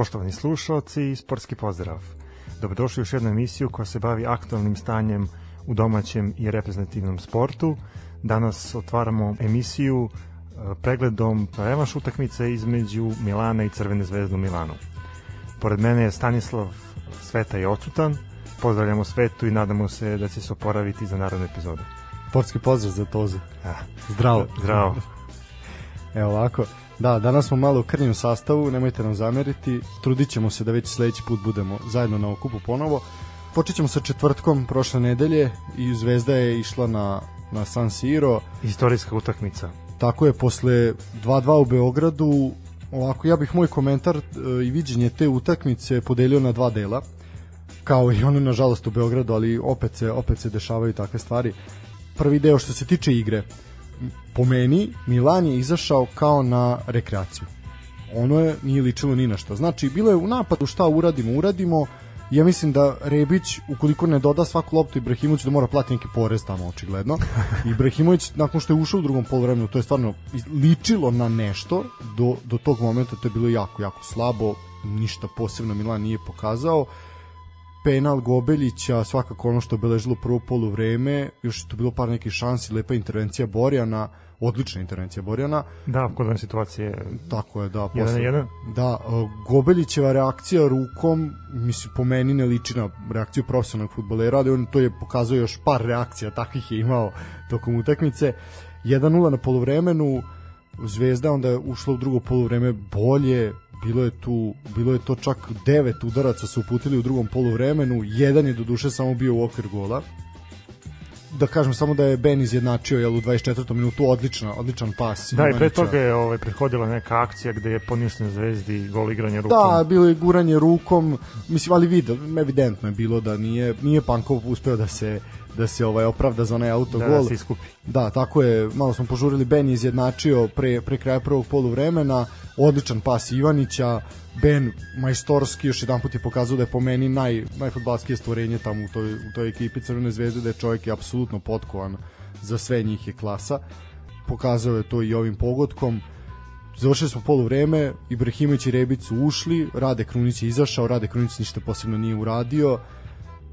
Poštovani slušalci, sportski pozdrav. Dobrodošli u još jednu emisiju koja se bavi aktualnim stanjem u domaćem i reprezentativnom sportu. Danas otvaramo emisiju e, pregledom revanš utakmice između Milana i Crvene zvezde u Milanu. Pored mene je Stanislav Sveta je odsutan. Pozdravljamo Svetu i nadamo se da će se oporaviti za narodnu epizodu. Sportski pozdrav za Tozu. Ja. Zdravo. Zdravo. Evo ovako, da, danas smo malo u krnjem sastavu, nemojte nam zameriti, trudit ćemo se da već sledeći put budemo zajedno na okupu ponovo. Počet ćemo sa četvrtkom prošle nedelje i Zvezda je išla na, na San Siro. Istorijska utakmica. Tako je, posle 2-2 u Beogradu, ovako, ja bih moj komentar e, i viđenje te utakmice podelio na dva dela, kao i ono nažalost u Beogradu, ali opet se, opet se dešavaju takve stvari. Prvi deo što se tiče igre, po meni Milan je izašao kao na rekreaciju. Ono je nije ličilo ni na šta. Znači, bilo je u napadu šta uradimo, uradimo. Ja mislim da Rebić, ukoliko ne doda svaku loptu Ibrahimović, da mora platiti neki porez tamo, očigledno. Ibrahimović, nakon što je ušao u drugom polovremenu, to je stvarno ličilo na nešto. Do, do tog momenta to je bilo jako, jako slabo. Ništa posebno Milan nije pokazao penal Gobeljića, svakako ono što je obeležilo prvo polu vreme, još je tu bilo par nekih šansi, lepa intervencija Borjana, odlična intervencija Borjana. Da, kod one situacije. Tako je, da. Posle, jedan, jedan. Da, Gobeljićeva reakcija rukom, mislim, po meni ne liči na reakciju profesionalnog futbolera, ali on to je pokazao još par reakcija, takvih je imao tokom utakmice. 1-0 na poluvremenu, Zvezda onda je ušla u drugo poluvreme bolje, bilo je tu bilo je to čak devet udaraca su uputili u drugom poluvremenu, jedan je do duše samo bio u okvir gola. Da kažem samo da je Ben izjednačio jel, u 24. minutu odlična, odličan pas. Da, i pre toga je ovaj, prethodila neka akcija gde je poništen zvezdi gol igranje rukom. Da, bilo je guranje rukom, mislim, ali vidio, evidentno je bilo da nije, nije Pankov uspeo da se da se ovaj opravda za onaj autogol. Da, da se iskupi. Da, tako je, malo smo požurili, Ben izjednačio pre, pre kraja prvog poluvremena, odličan pas Ivanića, Ben majstorski još jedan put je pokazao da je po meni naj, najfutbalskije stvorenje tamo u toj, u toj ekipi Crvene zvezde, da je čovjek je apsolutno potkovan za sve njih je klasa. Pokazao je to i ovim pogodkom. Završili smo polu vreme, Ibrahimović i Rebić su ušli, Rade Krunić je izašao, Rade Krunić ništa posebno nije uradio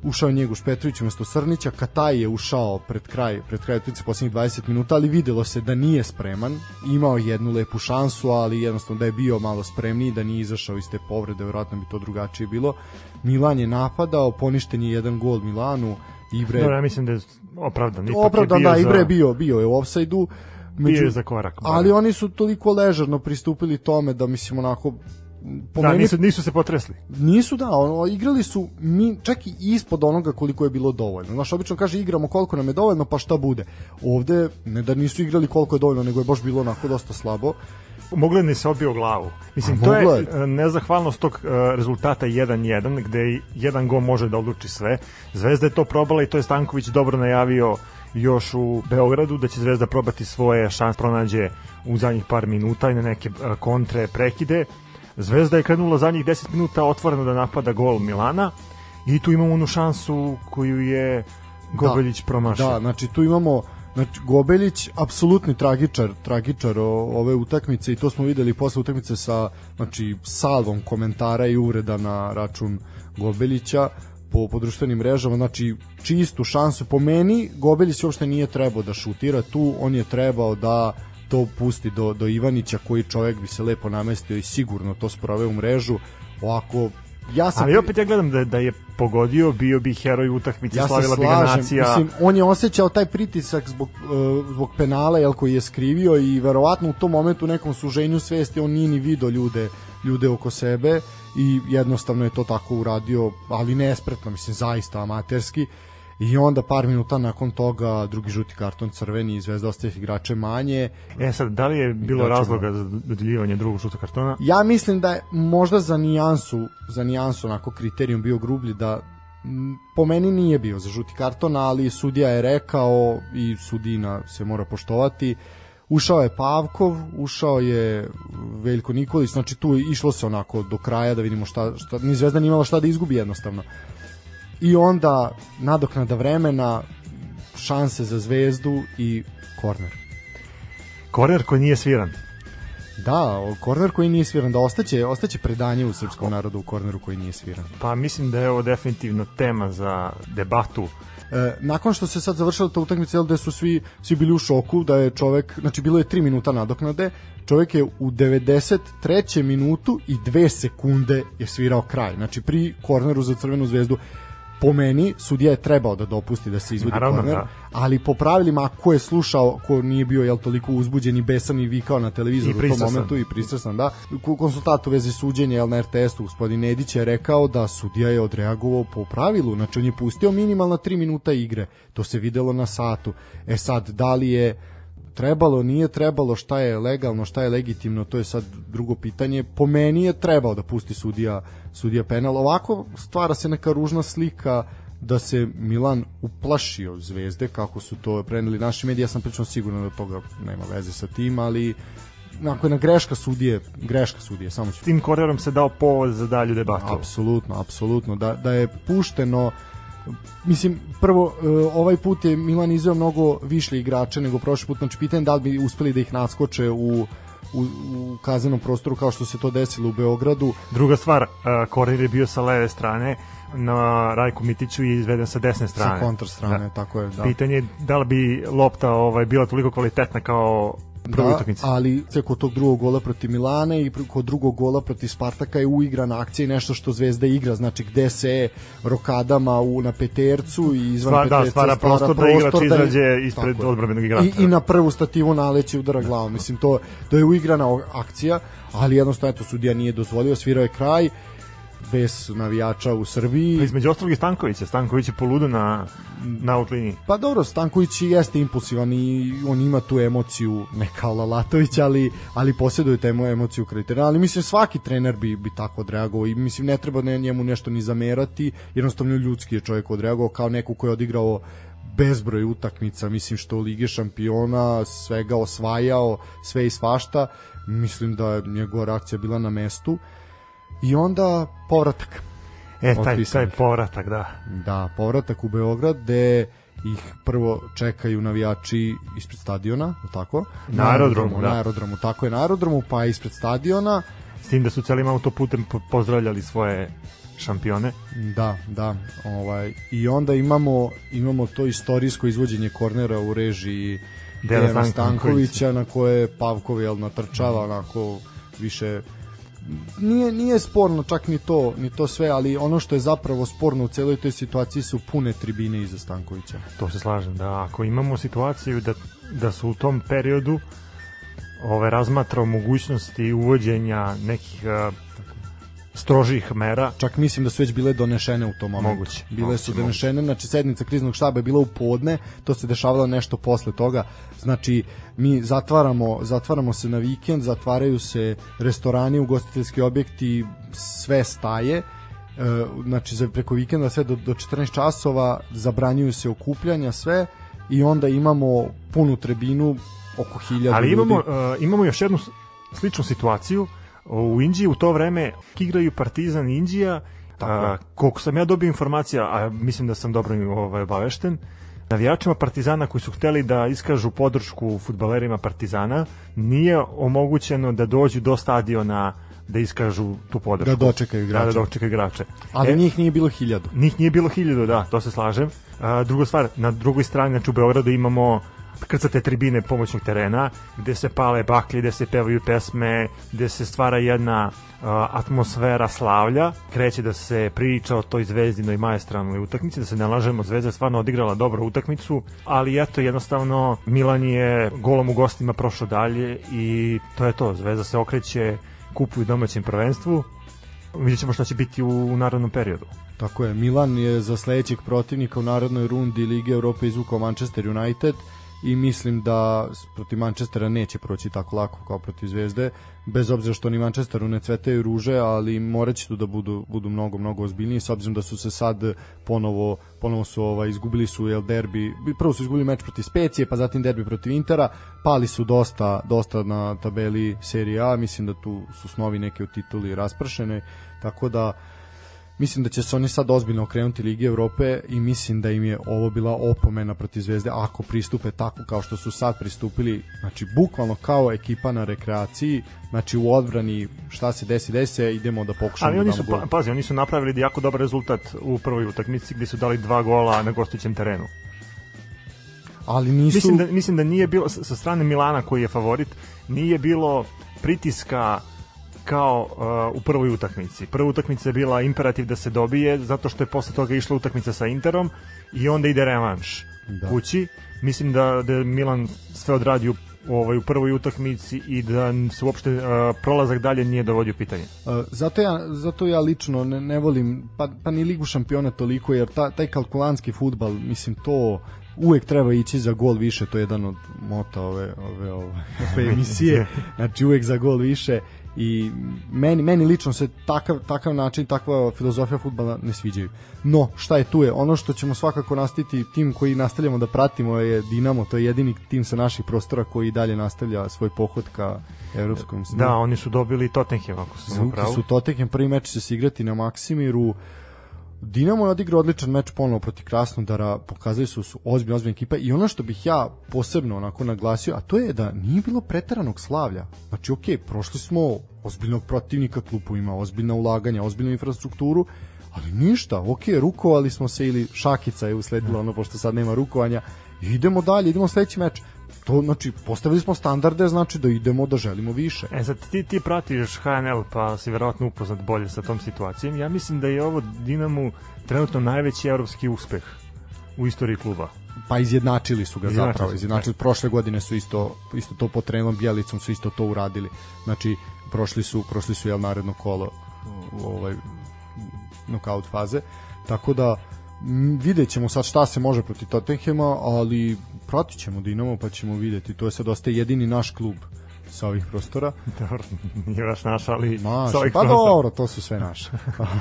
ušao Njegoš Petrović umesto Srnića, Kataj je ušao pred kraj, pred kraj utakmice poslednjih 20 minuta, ali videlo se da nije spreman. Imao jednu lepu šansu, ali jednostavno da je bio malo spremniji, da nije izašao iz te povrede, verovatno bi to drugačije bilo. Milan je napadao, poništen je jedan gol Milanu. Ibre Dobro, ja mislim da je opravdan. Ipak opravdan, je bio da, Ibre za... bio, bio je u ofsajdu. Među, bio je za korak. Ali oni su toliko ležerno pristupili tome da mislim onako po da, meni, nisu, nisu se potresli. Nisu, da, ono, igrali su mi čak i ispod onoga koliko je bilo dovoljno. Znaš, obično kaže igramo koliko nam je dovoljno, pa šta bude. Ovde, ne da nisu igrali koliko je dovoljno, nego je baš bilo onako dosta slabo. Mogli ni se odbio glavu. Mislim, A, to je e, nezahvalnost tog uh, rezultata 1-1, gde jedan gol može da odluči sve. Zvezda je to probala i to je Stanković dobro najavio još u Beogradu, da će Zvezda probati svoje šans pronađe u zadnjih par minuta i na neke uh, kontre prekide Zvezda je krenula zadnjih 10 minuta otvoreno da napada gol Milana i tu imamo onu šansu koju je Gobeljić da, promašao. Da, znači tu imamo Znači, Gobeljić, apsolutni tragičar, tragičar ove utakmice i to smo videli posle utakmice sa znači, salvom komentara i uvreda na račun Gobeljića po, po društvenim mrežama, znači čistu šansu. Po meni, Gobeljić uopšte nije trebao da šutira tu, on je trebao da to pusti do, do Ivanića koji čovjek bi se lepo namestio i sigurno to sprove u mrežu. Ovako ja sam Ali opet ja gledam da, da je pogodio, bio bi heroj utakmice, ja slavila bi ga nacija. Mislim, on je osjećao taj pritisak zbog, uh, zbog penala jel, koji je skrivio i verovatno u tom momentu u nekom suženju svesti on nije ni video ljude, ljude oko sebe i jednostavno je to tako uradio, ali nespretno, mislim, zaista amaterski i onda par minuta nakon toga drugi žuti karton crveni i Zvezda ostaje igrače manje. E sad, da li je bilo igrače razloga za dodeljivanje drugog žutog kartona? Ja mislim da je možda za nijansu, za nijansu onako kriterijum bio grublji da po meni nije bio za žuti karton, ali sudija je rekao i sudina se mora poštovati. Ušao je Pavkov, ušao je Veljko Nikolić, znači tu išlo se onako do kraja da vidimo šta, šta ni Zvezda nije imala šta da izgubi jednostavno i onda nadoknada vremena šanse za zvezdu i korner. Korner koji nije sviran. Da, korner koji nije sviran, da ostaće, ostaće predanje u srpskom narodu u korneru koji nije sviran. Pa mislim da je ovo definitivno tema za debatu E, nakon što se sad završila ta utakmica, da su svi, svi bili u šoku, da je čovek, znači bilo je 3 minuta nadoknade, čovek je u 93. minutu i 2 sekunde je svirao kraj. Znači pri korneru za Crvenu zvezdu po meni sudija je trebao da dopusti da se izvodi Naravno, korner, da. ali po pravilima ko je slušao, ko nije bio jel toliko uzbuđen i besan i vikao na televizoru u tom momentu i pristrasan, da. Konsultat u vezi suđenja jel na RTS-u gospodin Nedić je rekao da sudija je odreagovao po pravilu, znači on je pustio minimalno 3 minuta igre. To se videlo na satu. E sad da li je trebalo, nije trebalo, šta je legalno, šta je legitimno, to je sad drugo pitanje. Po meni je trebao da pusti sudija, sudija penal. Ovako stvara se neka ružna slika da se Milan uplašio zvezde, kako su to preneli naši mediji, ja sam pričao sigurno da toga nema veze sa tim, ali nakon na greška sudije, greška sudije, samo ću. Tim korijerom se dao povod za dalju debatu. Apsolutno, apsolutno, da, da je pušteno mislim, prvo, e, ovaj put je Milan izveo mnogo više igrača nego prošli put, znači pitanje da li bi uspeli da ih naskoče u u, u kazanom prostoru kao što se to desilo u Beogradu. Druga stvar, uh, Korir je bio sa leve strane, na Rajku Mitiću i izveden sa desne strane. Sa kontra strane, da. tako je. Da. Pitanje je da li bi lopta ovaj, bila toliko kvalitetna kao prvoj da, utakmici. ali sve kod tog drugog gola protiv Milana i kod drugog gola protiv Spartaka je uigrana akcija i nešto što Zvezda igra, znači gde se rokadama u, na petercu i izvan Stvar, peterca da, stvara prostor, prostor da igrač da izađe ispred odbrambenog igrača. I, I na prvu stativu naleće udara glavom. Mislim, to, to je uigrana akcija, ali jednostavno eto, sudija nije dozvolio, svirao je kraj bez navijača u Srbiji. Pa između ostalog i Stankovića. Stanković je poludo na, na outliniji. Pa dobro, Stanković jeste impulsivan i on ima tu emociju, ne kao Lalatović, ali, ali posjeduje temu emociju kriterija. Ali mislim svaki trener bi, bi tako odreagovao i mislim ne treba ne, njemu nešto ni zamerati, jednostavno ljudski je čovjek odreagovao kao neko ko je odigrao bezbroj utakmica, mislim što Lige šampiona, svega osvajao, sve i svašta, mislim da je njegova reakcija bila na mestu i onda povratak. E, taj, taj povratak, da. Da, povratak u Beograd, gde ih prvo čekaju navijači ispred stadiona, tako? Na aerodromu, da. Na aerodromu, tako je, na aerodromu, pa ispred stadiona. S tim da su celim autoputem pozdravljali svoje šampione. Da, da. Ovaj, I onda imamo, imamo to istorijsko izvođenje kornera u režiji Dejana Stankovića, na koje Pavkov jel, natrčava onako više nije, nije sporno čak ni to, ni to sve, ali ono što je zapravo sporno u celoj toj situaciji su pune tribine iza Stankovića. To se slažem, da ako imamo situaciju da, da su u tom periodu ove razmatrao mogućnosti uvođenja nekih uh, strožih mera. Čak mislim da su već bile donešene u tom momentu. Moguće. Bile moguće, su donešene, znači sednica kriznog štaba je bila u podne, to se dešavalo nešto posle toga. Znači mi zatvaramo, zatvaramo se na vikend, zatvaraju se restorani, ugostiteljski objekti, sve staje. E, znači za preko vikenda sve do, do 14 časova zabranjuju se okupljanja sve i onda imamo punu trebinu oko 1000 Ali imamo, ljudi. Uh, imamo još jednu sličnu situaciju u Indiji u to vreme igraju Partizan i Indija a, koliko sam ja dobio informacija a mislim da sam dobro ovaj, obavešten navijačima Partizana koji su hteli da iskažu podršku futbalerima Partizana nije omogućeno da dođu do stadiona da iskažu tu podršku. Da dočekaju igrače. Da, da dočekaju igrače. Ali e, njih nije bilo hiljadu. Njih nije bilo hiljadu, da, to se slažem. A, druga stvar, na drugoj strani, znači u Beogradu imamo krcate tribine pomoćnog terena, gde se pale baklje, gde se pevaju pesme, gde se stvara jedna atmosfera slavlja, kreće da se priča o toj zvezdinoj majestralnoj utakmici, da se ne lažemo, Zvezda je stvarno odigrala dobru utakmicu, ali eto, jednostavno Milan je golom u gostima prošao dalje i to je to, Zvezda se okreće kupu i domaćem prvenstvu, vidjet ćemo šta će biti u, u narodnom periodu. Tako je, Milan je za sledećeg protivnika u narodnoj rundi Lige Europe izvukao Manchester United, i mislim da protiv Manchestera neće proći tako lako kao protiv Zvezde, bez obzira što ni Manchesteru ne cvetaju ruže, ali moraće tu da budu, budu mnogo, mnogo ozbiljniji, s obzirom da su se sad ponovo, ponovo su ovaj, izgubili su el derbi, prvo su izgubili meč protiv Specije, pa zatim derbi protiv Intera, pali su dosta, dosta na tabeli Serie A, mislim da tu su snovi neke u tituli raspršene, tako da mislim da će se oni sad ozbiljno okrenuti Ligi Evrope i mislim da im je ovo bila opomena protiv Zvezde ako pristupe tako kao što su sad pristupili, znači bukvalno kao ekipa na rekreaciji, znači u odbrani šta se desi, desi se, idemo da pokušamo Ali oni su, pa, pazi, oni su napravili jako dobar rezultat u prvoj utakmici gde su dali dva gola na gostujućem terenu. Ali nisu... Mislim da, mislim da nije bilo, sa strane Milana koji je favorit, nije bilo pritiska kao uh, u prvoj utakmici. Prva utakmica je bila imperativ da se dobije, zato što je posle toga išla utakmica sa Interom i onda ide revanš da. kući. Mislim da, da Milan sve odradio u, ovaj, u prvoj utakmici i da se uopšte uh, prolazak dalje nije dovodio pitanje. Uh, zato, ja, zato ja lično ne, ne volim, pa, pa ni Ligu šampiona toliko, jer ta, taj kalkulantski futbal, mislim, to uvek treba ići za gol više, to je jedan od mota ove, ove, ove, ove emisije, znači uvek za gol više i meni, meni lično se takav, takav način, takva filozofija futbala ne sviđaju. No, šta je tu je? Ono što ćemo svakako nastaviti, tim koji nastavljamo da pratimo je Dinamo, to je jedini tim sa naših prostora koji dalje nastavlja svoj pohod ka evropskom snu. Da, oni su dobili Tottenham, ako se sam pravo. su Tottenham, prvi meč će se igrati na Maksimiru, Dinamo je odigrao odličan meč ponovo protiv Krasnodara, pokazali su su ozbiljna ozbiljna ekipa i ono što bih ja posebno onako naglasio, a to je da nije bilo preteranog slavlja. Znači, ok, prošli smo ozbiljnog protivnika, klupu ima ozbiljna ulaganja, ozbiljnu infrastrukturu, ali ništa, ok, rukovali smo se ili šakica je usledila ono, pošto sad nema rukovanja, idemo dalje, idemo sledeći meč to znači postavili smo standarde znači da idemo da želimo više. E sad ti ti pratiš HNL pa si verovatno upoznat bolje sa tom situacijom. Ja mislim da je ovo Dinamo trenutno najveći evropski uspeh u istoriji kluba. Pa izjednačili su ga izjednačili zapravo, izjednačili. Da. Prošle godine su isto isto to pod trenom Bjelicom su isto to uradili. Znači prošli su prošli su jel naredno kolo ovaj nokaut faze. Tako da vidjet ćemo sad šta se može protiv Tottenhema, ali pratit ćemo Dinamo pa ćemo videti. To je sad ostaje jedini naš klub sa ovih prostora. Dobro, nije baš naš, ali naš, sa ovih pa prostora. dobro, to su sve naše.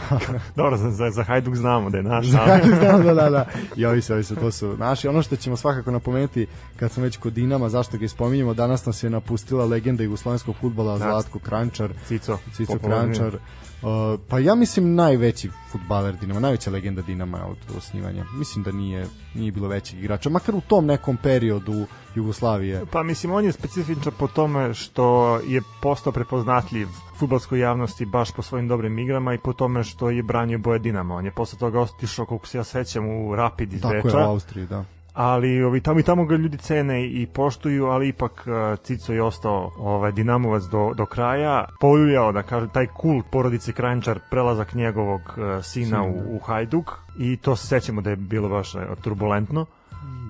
dobro, za, za, Hajduk znamo da je naš. Za Hajduk znamo, da, da, da. I ovi se, ovi se, to su naši. Ono što ćemo svakako napomenuti, kad smo već kod Dinama, zašto ga ispominjemo, danas nas je napustila legenda jugoslovenskog futbala Zlatko Krančar. Cico. Cico Krančar. Uh, pa ja mislim najveći futbaler Dinama, najveća legenda Dinama od osnivanja. Mislim da nije nije bilo većih igrača, makar u tom nekom periodu Jugoslavije. Pa mislim on je specifičan po tome što je postao prepoznatljiv futbolskoj javnosti baš po svojim dobrim igrama i po tome što je branio boje Dinama. On je posle toga otišao, kako se ja sećam, u Rapid iz Beča. Tako je, u Austriji, da ali ovi tamo i tamo ga ljudi cene i poštuju, ali ipak uh, Cico je ostao ovaj Dinamovac do, do kraja, poljuljao da kažem taj kult porodice Kranjčar, prelazak njegovog uh, sina u, u Hajduk. I to se sećamo da je bilo baš uh, turbulentno.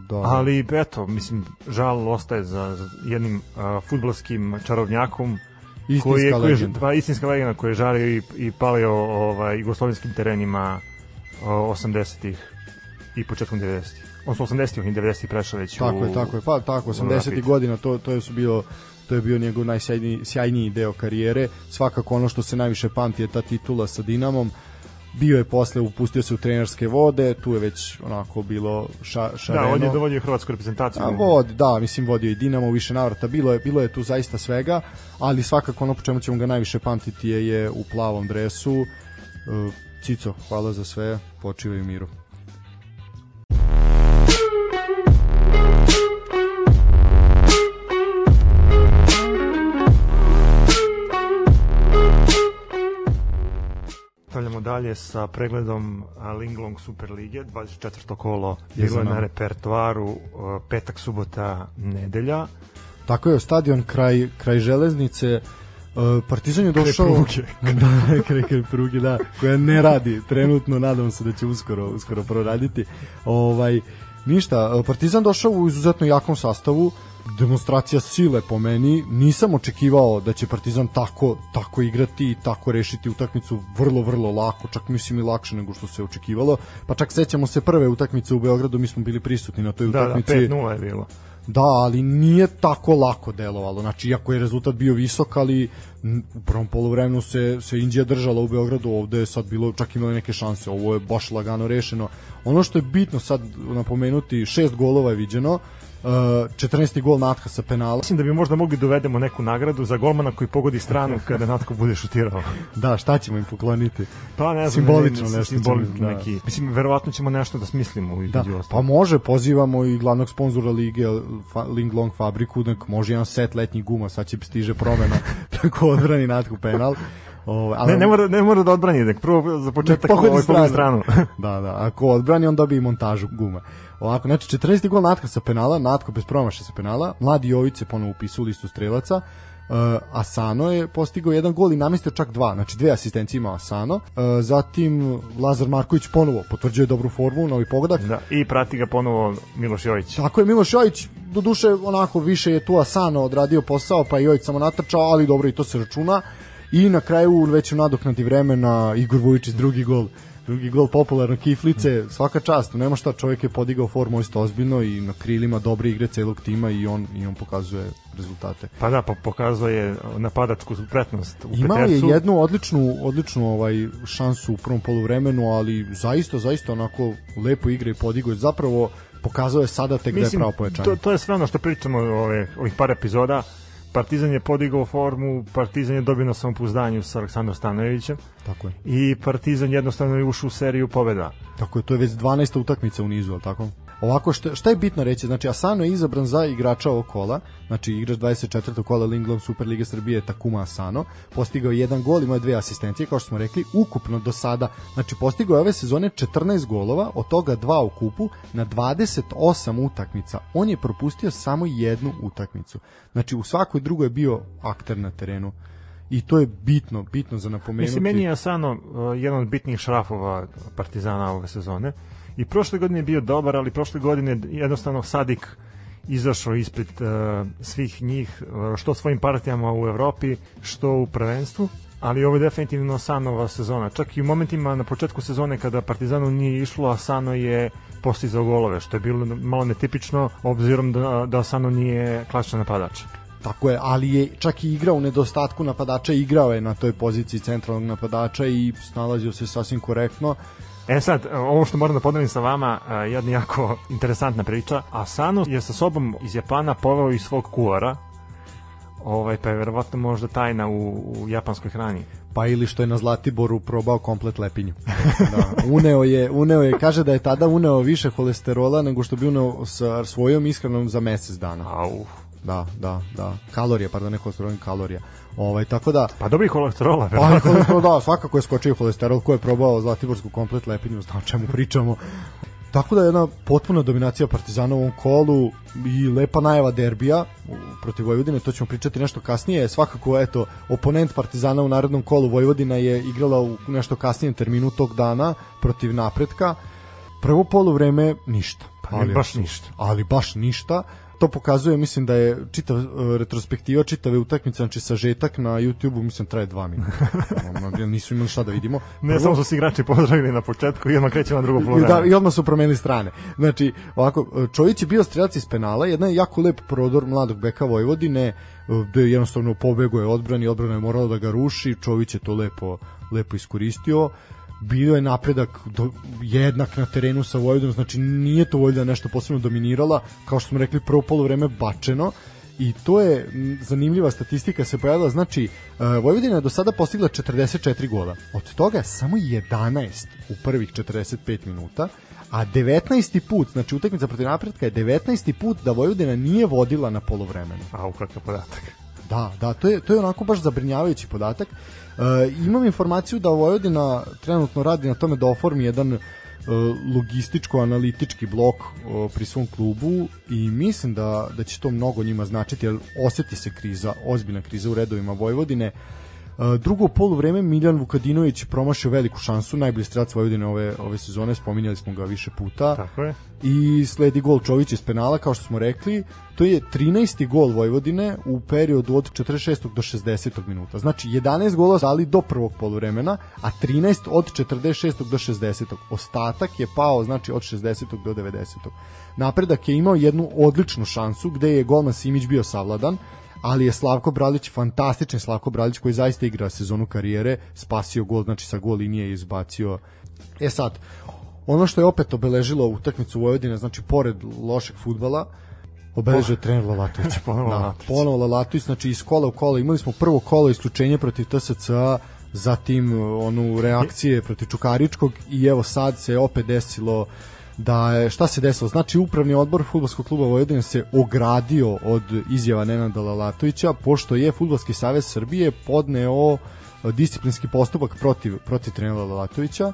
Da. Ali eto, mislim žal ostaje za, za jednim uh, fudbalskim čarovnjakom istinska koji je, koji je, pa, istinska legenda koji je žario i, i palio ovaj, jugoslovenskim terenima 80-ih i početkom 90-ih odnosno 80-ih i 90-ih prešao već tako u, je, tako je, pa tako, 80-ih godina, to, to je su bio to je bio njegov najsjajniji sjajniji deo karijere. Svakako ono što se najviše pamti je ta titula sa Dinamom. Bio je posle, upustio se u trenerske vode, tu je već onako bilo ša, šareno. Da, on je dovodio hrvatsku reprezentaciju. A, vod, da, mislim vodio i Dinamo u više navrata, bilo je, bilo je tu zaista svega, ali svakako ono po čemu ćemo ga najviše pamtiti je, je u plavom dresu. E, Cico, hvala za sve, počivaj u miru. Dalje sa pregledom Linglong Super Lige, 24. kolo bilo je na repertoaru petak, subota, nedelja. Tako je, stadion kraj, kraj železnice, Partizan je došao kraj da, kraj, kraj pruge, da, koja ne radi trenutno, nadam se da će uskoro uskoro proraditi. Ovaj ništa, Partizan došao u izuzetno jakom sastavu, demonstracija sile po meni. Nisam očekivao da će Partizan tako tako igrati i tako rešiti utakmicu vrlo vrlo lako, čak mislim i lakše nego što se očekivalo. Pa čak sećamo se prve utakmice u Beogradu, mi smo bili prisutni na toj da, da utakmici. Da, 5:0 je bilo. Da, ali nije tako lako delovalo. Znači, iako je rezultat bio visok, ali u prvom polovremenu se, se Indija držala u Beogradu, ovde je sad bilo čak imali neke šanse. Ovo je baš lagano rešeno. Ono što je bitno sad napomenuti, šest golova je viđeno, 14. gol Natka sa penala. Mislim da bi možda mogli dovedemo neku nagradu za golmana koji pogodi stranu kada Natko bude šutirao. da, šta ćemo im pokloniti? Pa ne znam, simbolično ne, ne, nešto. Simbolično da. neki. Mislim, verovatno ćemo nešto da smislimo. Da, pa može, pozivamo i glavnog sponzora lige, fa, Ling Long fabriku, nek može jedan set letnjih guma, sad će stiže promena, tako odbrani Natku penal. Ovo, ali ne, ne mora, ne mora da odbrani, nek prvo za početak ovaj stranu. stranu. da, da, ako odbrani, on dobije montažu guma. Ovako, znači 14. gol Natka sa penala, Natko bez promaša sa penala, Mladi Jović se ponovo upisao u listu strelaca, Uh, Asano je postigao jedan gol i namestio čak dva, znači dve asistencije ima Asano. Uh, zatim Lazar Marković ponovo potvrđuje dobru formu, novi pogodak. Da, i prati ga ponovo Miloš Jović. Tako je, Miloš Jović do duše onako više je tu Asano odradio posao, pa Jović samo natrčao, ali dobro i to se računa. I na kraju već u nadoknadi vremena Igor Vujičić drugi gol drugi gol popularno Kiflice, svaka čast, nema šta, čovjek je podigao formu isto ozbiljno i na krilima dobre igre celog tima i on i on pokazuje rezultate. Pa da, pa pokazuje napadačku pretnost u Imao Petercu. je jednu odličnu odličnu ovaj šansu u prvom poluvremenu, ali zaista zaista onako lepo igra i podigao je zapravo pokazao je sada tek Mislim, da je pravo pojačanje. To, to je sve ono što pričamo ove, ovih par epizoda. Partizan je podigao formu, Partizan je dobio na samopouzdanju sa Aleksandrom Stanojevićem. Tako je. I Partizan jednostavno je ušao u seriju pobeda. Tako je, to je već 12. utakmica u nizu, al tako? Ovako, šta, šta je bitno reći? Znači, Asano je izabran za igrača ovog kola, znači igrač 24. kola Linglong Super Lige Srbije Takuma Asano, postigao je jedan gol, imao je dve asistencije, kao što smo rekli, ukupno do sada, znači postigao je ove sezone 14 golova, od toga dva u kupu, na 28 utakmica. On je propustio samo jednu utakmicu. Znači, u svakoj drugoj je bio akter na terenu i to je bitno, bitno za napomenuti. Mislim, meni je Asano uh, jedan od bitnijih šrafova Partizana ove sezone i prošle godine je bio dobar, ali prošle godine jednostavno Sadik izašao ispred uh, svih njih, uh, što svojim partijama u Evropi, što u prvenstvu, ali ovo je definitivno Asanova sezona. Čak i u momentima na početku sezone kada Partizanu nije išlo, Asano je postizao golove, što je bilo malo netipično, obzirom da, da Asano nije klasičan napadač. Tako je, ali je čak i igrao u nedostatku napadača, igrao je na toj poziciji centralnog napadača i snalazio se sasvim korektno. E sad, ovo što moram da podelim sa vama, jedna jako interesantna priča. Asano je sa sobom iz Japana poveo i svog kuara, ovaj, pa je verovatno možda tajna u, u japanskoj hrani. Pa ili što je na Zlatiboru probao komplet lepinju. da, uneo je, uneo je, kaže da je tada uneo više holesterola nego što bi uneo sa svojom ishranom za mesec dana. Au. Da, da, da. Kalorija, pardon, ne holesterol, kalorija. Ovaj tako da pa dobri holesterola, Pa holesterol da, svakako je skočio holesterol ko je probao Zlatiborsku komplet lepinju, zna o čemu pričamo. Tako da je jedna potpuna dominacija Partizana u ovom kolu i lepa najava derbija protiv Vojvodine, to ćemo pričati nešto kasnije. Svakako, eto, oponent Partizana u narednom kolu Vojvodina je igrala u nešto kasnijem terminu tog dana protiv napretka. Prvo poluvreme ništa. Pa ali baš ništa. Ali baš ništa to pokazuje, mislim da je čitav uh, retrospektiva čitave utakmice, znači sažetak na YouTubeu mislim traje 2 minuta. nisu imali šta da vidimo. Ne, Prvo, samo su se igrači pozdravili na početku i odmah krećemo na drugo polovreme. Da, i odmah su promenili strane. Znači, ovako, Čović je bio strelac iz penala, jedan jako lep prodor mladog beka Vojvodine, gde je jednostavno pobego je odbrani, odbrana je morala da ga ruši, Čović je to lepo lepo iskoristio bio je napredak do, jednak na terenu sa Vojvodinom, znači nije to Vojvodina nešto posebno dominirala, kao što smo rekli prvo polovreme bačeno i to je zanimljiva statistika se pojavila, znači Vojvodina je do sada postigla 44 gola, od toga samo 11 u prvih 45 minuta, a 19. put, znači utakmica protiv napretka je 19. put da Vojvodina nije vodila na polovremenu. A, kakav podatak. Da, da, to je, to je onako baš zabrinjavajući podatak. E, imam informaciju da Vojvodina trenutno radi na tome da oformi jedan e, logističko-analitički blok e, pri svom klubu i mislim da, da će to mnogo njima značiti, jer oseti se kriza, ozbiljna kriza u redovima Vojvodine. Drugo polu vreme Miljan Vukadinović promašio veliku šansu, najbolji strelac Vojvodine ove ove sezone, spominjali smo ga više puta. Tako je. I sledi gol Čović iz penala kao što smo rekli. To je 13. gol Vojvodine u periodu od 46. do 60. minuta. Znači 11 gola dali do prvog poluvremena, a 13 od 46. do 60. Ostatak je pao znači od 60. do 90. Napredak je imao jednu odličnu šansu gde je golman Simić bio savladan ali je Slavko Bralić fantastičan Slavko Bralić koji zaista igra sezonu karijere, spasio gol, znači sa gol linije izbacio. E sad, ono što je opet obeležilo utakmicu Vojvodine, znači pored lošeg futbala, obeležio trener Lalatović. ponovo da, Lalatović. Ponovo Lalatović, znači iz kola u kola. Imali smo prvo kolo isključenje protiv TSC-a, zatim onu reakcije protiv Čukaričkog i evo sad se opet desilo da je, šta se desilo? Znači upravni odbor fudbalskog kluba Vojvodine se ogradio od izjava Nenada Lalatovića pošto je Fudbalski savez Srbije podneo disciplinski postupak protiv protiv trenera Lalatovića.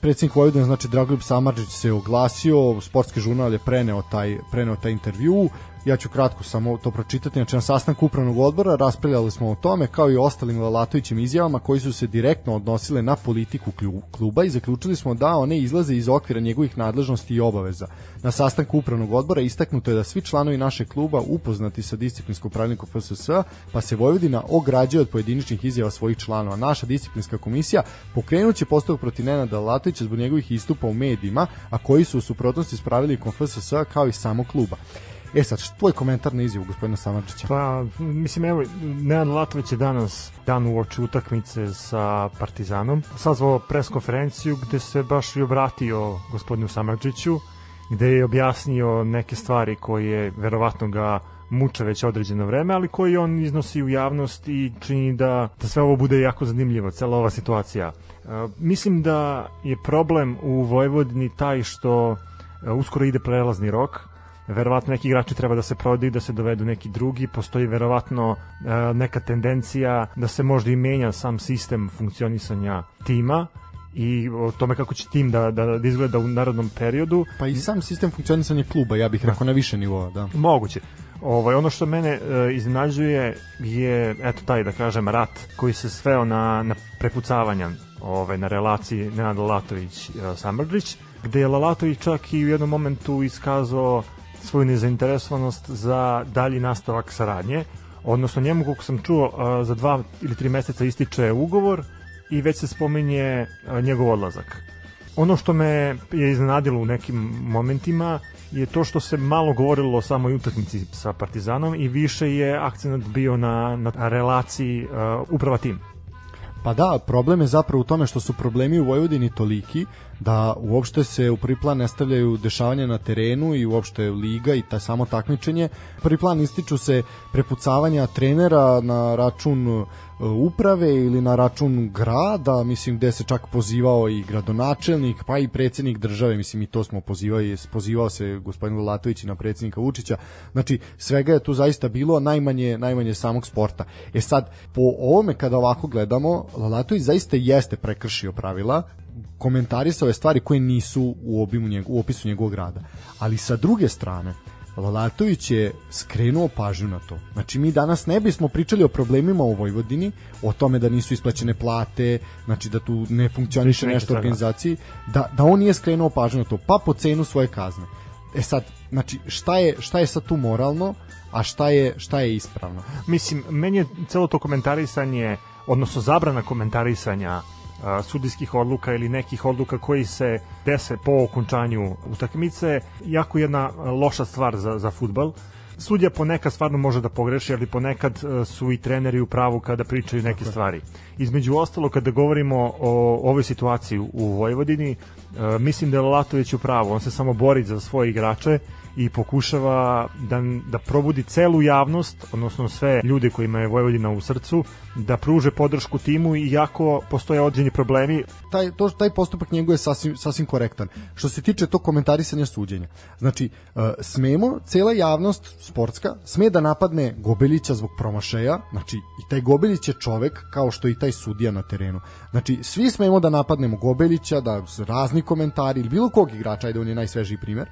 Predsednik Vojvodine, znači Dragoljub Samarđić se oglasio, sportski žurnal je preneo taj preneo taj intervju ja ću kratko samo to pročitati. Znači, na sastanku upravnog odbora raspravljali smo o tome, kao i ostalim Lalatovićim izjavama koji su se direktno odnosile na politiku kluba i zaključili smo da one izlaze iz okvira njegovih nadležnosti i obaveza. Na sastanku upravnog odbora istaknuto je da svi članovi našeg kluba upoznati sa disciplinskom pravilnikom FSS, pa se Vojvodina ograđuje od pojediničnih izjava svojih članova. Naša disciplinska komisija pokrenuće postupak protiv Nenada Lalatovića zbog njegovih istupa u medijima, a koji su u suprotnosti s pravilnikom FSS kao i samo kluba. E sad, tvoj komentar na izjavu gospodina Samarčića? Pa, mislim, evo, Nenad Latović je danas dan uoči utakmice sa Partizanom sazvao pres konferenciju gde se baš i obratio gospodinu Samarčiću gde je objasnio neke stvari koje verovatno ga muče već određeno vreme, ali koji on iznosi u javnost i čini da, da sve ovo bude jako zanimljivo, cela ova situacija. Uh, mislim da je problem u Vojvodini taj što uh, uskoro ide prelazni rok, verovatno neki igrači treba da se prodaju, da se dovedu neki drugi, postoji verovatno e, neka tendencija da se možda i menja sam sistem funkcionisanja tima i o tome kako će tim da, da, da izgleda u narodnom periodu. Pa i sam sistem funkcionisanja kluba, ja bih da. rekao na više nivoa, da. Moguće. Ovaj, ono što mene e, iznenađuje je, eto taj, da kažem, rat koji se sveo na, na prepucavanja ovaj, na relaciji Nenad Lalatović-Samrdžić, gde je Lalatović čak i u jednom momentu iskazao svoju nezainteresovanost za dalji nastavak saradnje, odnosno njemu, koliko sam čuo, za dva ili tri meseca ističe ugovor i već se spominje njegov odlazak. Ono što me je iznenadilo u nekim momentima je to što se malo govorilo o samoj utakmici sa Partizanom i više je akcent bio na, na relaciji uh, uprava tim. Pa da, problem je zapravo u tome što su problemi u Vojvodini toliki da uopšte se u prvi plan ne stavljaju dešavanja na terenu i uopšte liga i ta samo takmičenje. Prvi plan ističu se prepucavanja trenera na račun uprave ili na račun grada, mislim gde se čak pozivao i gradonačelnik, pa i predsednik države, mislim i to smo pozivali, pozivao se gospodin Latović na predsednika Vučića. Znači svega je tu zaista bilo najmanje najmanje samog sporta. E sad po ovome kada ovako gledamo, Lalatović zaista jeste prekršio pravila, komentarisao je stvari koje nisu u obimu njeg, u opisu njegovog rada. Ali sa druge strane, Lalatović je skrenuo pažnju na to. Znači mi danas ne bismo pričali o problemima u Vojvodini, o tome da nisu isplaćene plate, znači da tu ne funkcioniše nešto u organizaciji, da, da on nije skrenuo pažnju na to, pa po cenu svoje kazne. E sad, znači šta je, šta je sad tu moralno, a šta je, šta je ispravno? Mislim, meni je celo to komentarisanje, odnosno zabrana komentarisanja sudijskih odluka ili nekih odluka koji se dese po okončanju utakmice jako jedna loša stvar za, za futbal sudija ponekad stvarno može da pogreši, ali ponekad su i treneri u pravu kada pričaju neke stvari. Između ostalo, kada govorimo o ovoj situaciji u Vojvodini, mislim da je Latović u pravu. On se samo bori za svoje igrače i pokušava da, da probudi celu javnost, odnosno sve ljude kojima je Vojvodina u srcu, da pruže podršku timu i jako postoje određeni problemi. Taj, to, taj postupak njegov je sasvim, sasvim korektan. Što se tiče tog komentarisanja suđenja, znači, uh, smemo, cela javnost sportska, sme da napadne Gobelića zbog promašaja, znači, i taj Gobelić je čovek kao što i taj sudija na terenu. Znači, svi smemo da napadnemo Gobelića, da razni komentari ili bilo kog igrača, ajde on je najsvežiji primer,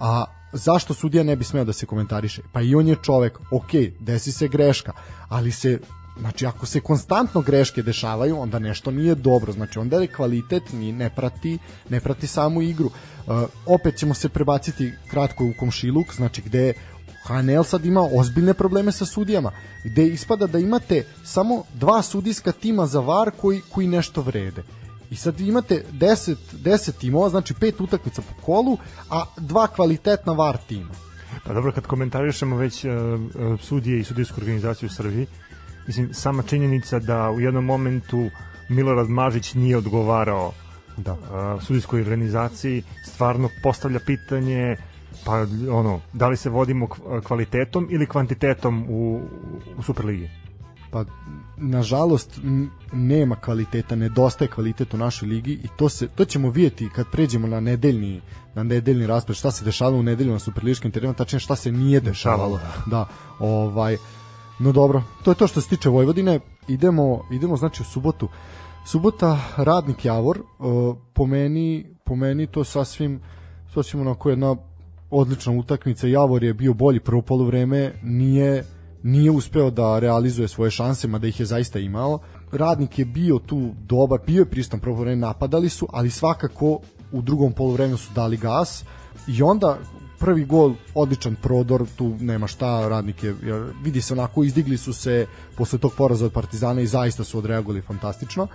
a zašto sudija ne bi smeo da se komentariše? Pa i on je čovek, ok, desi se greška, ali se Znači, ako se konstantno greške dešavaju, onda nešto nije dobro. Znači, onda je kvalitet ni ne prati, ne prati samu igru. Uh, opet ćemo se prebaciti kratko u komšiluk, znači gde HNL sad ima ozbiljne probleme sa sudijama, gde ispada da imate samo dva sudijska tima za VAR koji, koji nešto vrede. I sad imate 10, 10 timova, znači pet utakmica po kolu, a dva kvalitetna VAR tima. Pa dobro, kad komentarišemo već uh, sudije i sudijsku organizaciju u Srbiji, mislim, sama činjenica da u jednom momentu Milorad Mažić nije odgovarao da. uh, sudijskoj organizaciji, stvarno postavlja pitanje Pa ono, da li se vodimo kvalitetom ili kvantitetom u, u Superligi? Pa nažalost nema kvaliteta, nedostaje kvalitet u našoj ligi i to se to ćemo vidjeti kad pređemo na nedeljni na nedeljni raspored šta se dešavalo u nedelju na superliškim terenima, tačnije šta se nije dešavalo. Da, ovaj no dobro, to je to što se tiče Vojvodine. Idemo idemo znači u subotu. Subota Radnik Javor, po meni po meni to sasvim sasvim onako jedna odlična utakmica. Javor je bio bolji prvo poluvreme, nije nije uspeo da realizuje svoje šanse, mada ih je zaista imao. Radnik je bio tu dobar, bio je pristan prvo napadali su, ali svakako u drugom poluvremenu su dali gas i onda prvi gol, odličan prodor, tu nema šta, radnik je, vidi se onako, izdigli su se posle tog poraza od Partizana i zaista su odreagovali fantastično.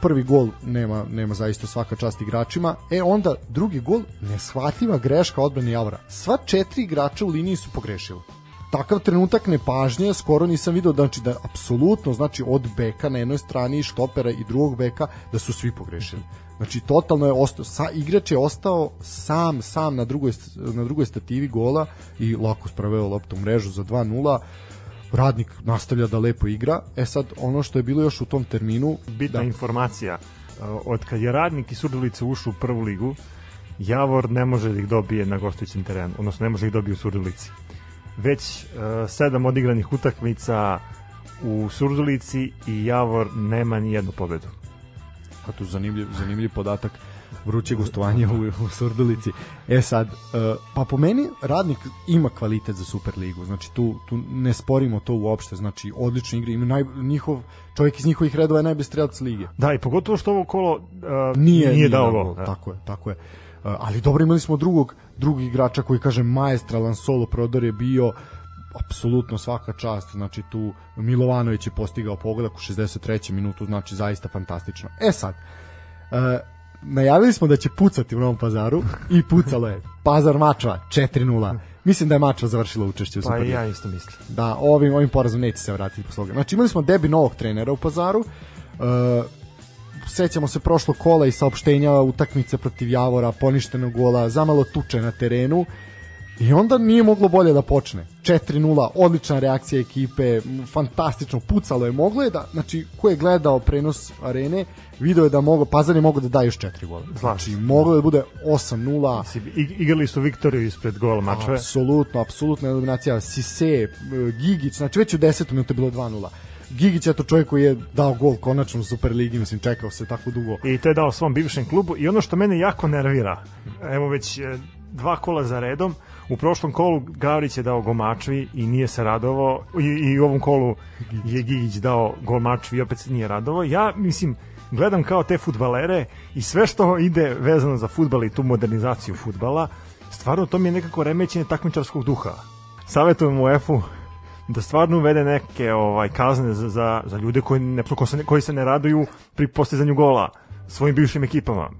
Prvi gol nema, nema zaista svaka čast igračima. E onda drugi gol, neshvatljiva greška odbrane Javora. Sva četiri igrača u liniji su pogrešili takav trenutak nepažnje skoro nisam video znači da apsolutno znači od beka na jednoj strani štopera i drugog beka da su svi pogrešili. Znači totalno je ostao sa igrač je ostao sam sam na drugoj na drugoj stativi gola i lako sproveo loptu u mrežu za 2:0. Radnik nastavlja da lepo igra. E sad ono što je bilo još u tom terminu bitna da. informacija od kad je Radnik i Surdulica ušao u prvu ligu Javor ne može da ih dobije na gostujućem terenu, odnosno ne može da ih dobije u Surdulici već uh, sedam odigranih utakmica u Surdulici i Javor nema ni jednu pobedu. A tu zanimljiv, zanimljiv podatak vruće gostovanje u, u Surdulici. E sad, uh, pa po meni radnik ima kvalitet za Superligu, znači tu, tu ne sporimo to uopšte, znači odlični igre, ima naj, njihov, čovjek iz njihovih redova je najbolji strelac lige. Da, i pogotovo što ovo kolo uh, nije, nije, nije dao gol. Tako je, tako je. Uh, ali dobro imali smo drugog drugih igrača koji kaže maestralan solo prodor je bio apsolutno svaka čast, znači tu Milovanović je postigao pogodak u 63. minutu, znači zaista fantastično. E sad, e, najavili smo da će pucati u Novom pazaru i pucalo je. Pazar Mačva 4-0. Mislim da je Mačva završila učešće u Superligi. Pa ja isto mislim. Da, ovim, ovim porazom neće se vratiti po sloga. Znači imali smo debi novog trenera u pazaru, e, sećamo se prošlog kola i saopštenja utakmice protiv Javora, poništenog gola, zamalo tuče na terenu i onda nije moglo bolje da počne. 4-0, odlična reakcija ekipe, fantastično, pucalo je, moglo je da, znači, ko je gledao prenos arene, video je da mogo, Pazar je mogao da daje još 4 gola. Znači, moglo je da bude 8-0. Igrali su Viktoriju ispred gola mačeve. Apsolutno, apsolutna eliminacija. Sise, Gigić, znači već u 10. minutu je bilo 2-0. Gigić je to čovjek koji je dao gol konačno u Superligi, mislim čekao se tako dugo. I to je dao svom bivšem klubu i ono što mene jako nervira, evo već e, dva kola za redom, u prošlom kolu Gavrić je dao Gomačvi i nije se radovao i, i u ovom kolu je Gigić dao Gomačvi i opet se nije radovao. Ja mislim, gledam kao te futbalere i sve što ide vezano za futbal i tu modernizaciju futbala, stvarno to mi je nekako remećenje takmičarskog duha. Savetujem u EFU da stvarno uvede neke ovaj kazne za, za, za ljude koji ne, koji se ne raduju pri postizanju gola svojim bivšim ekipama.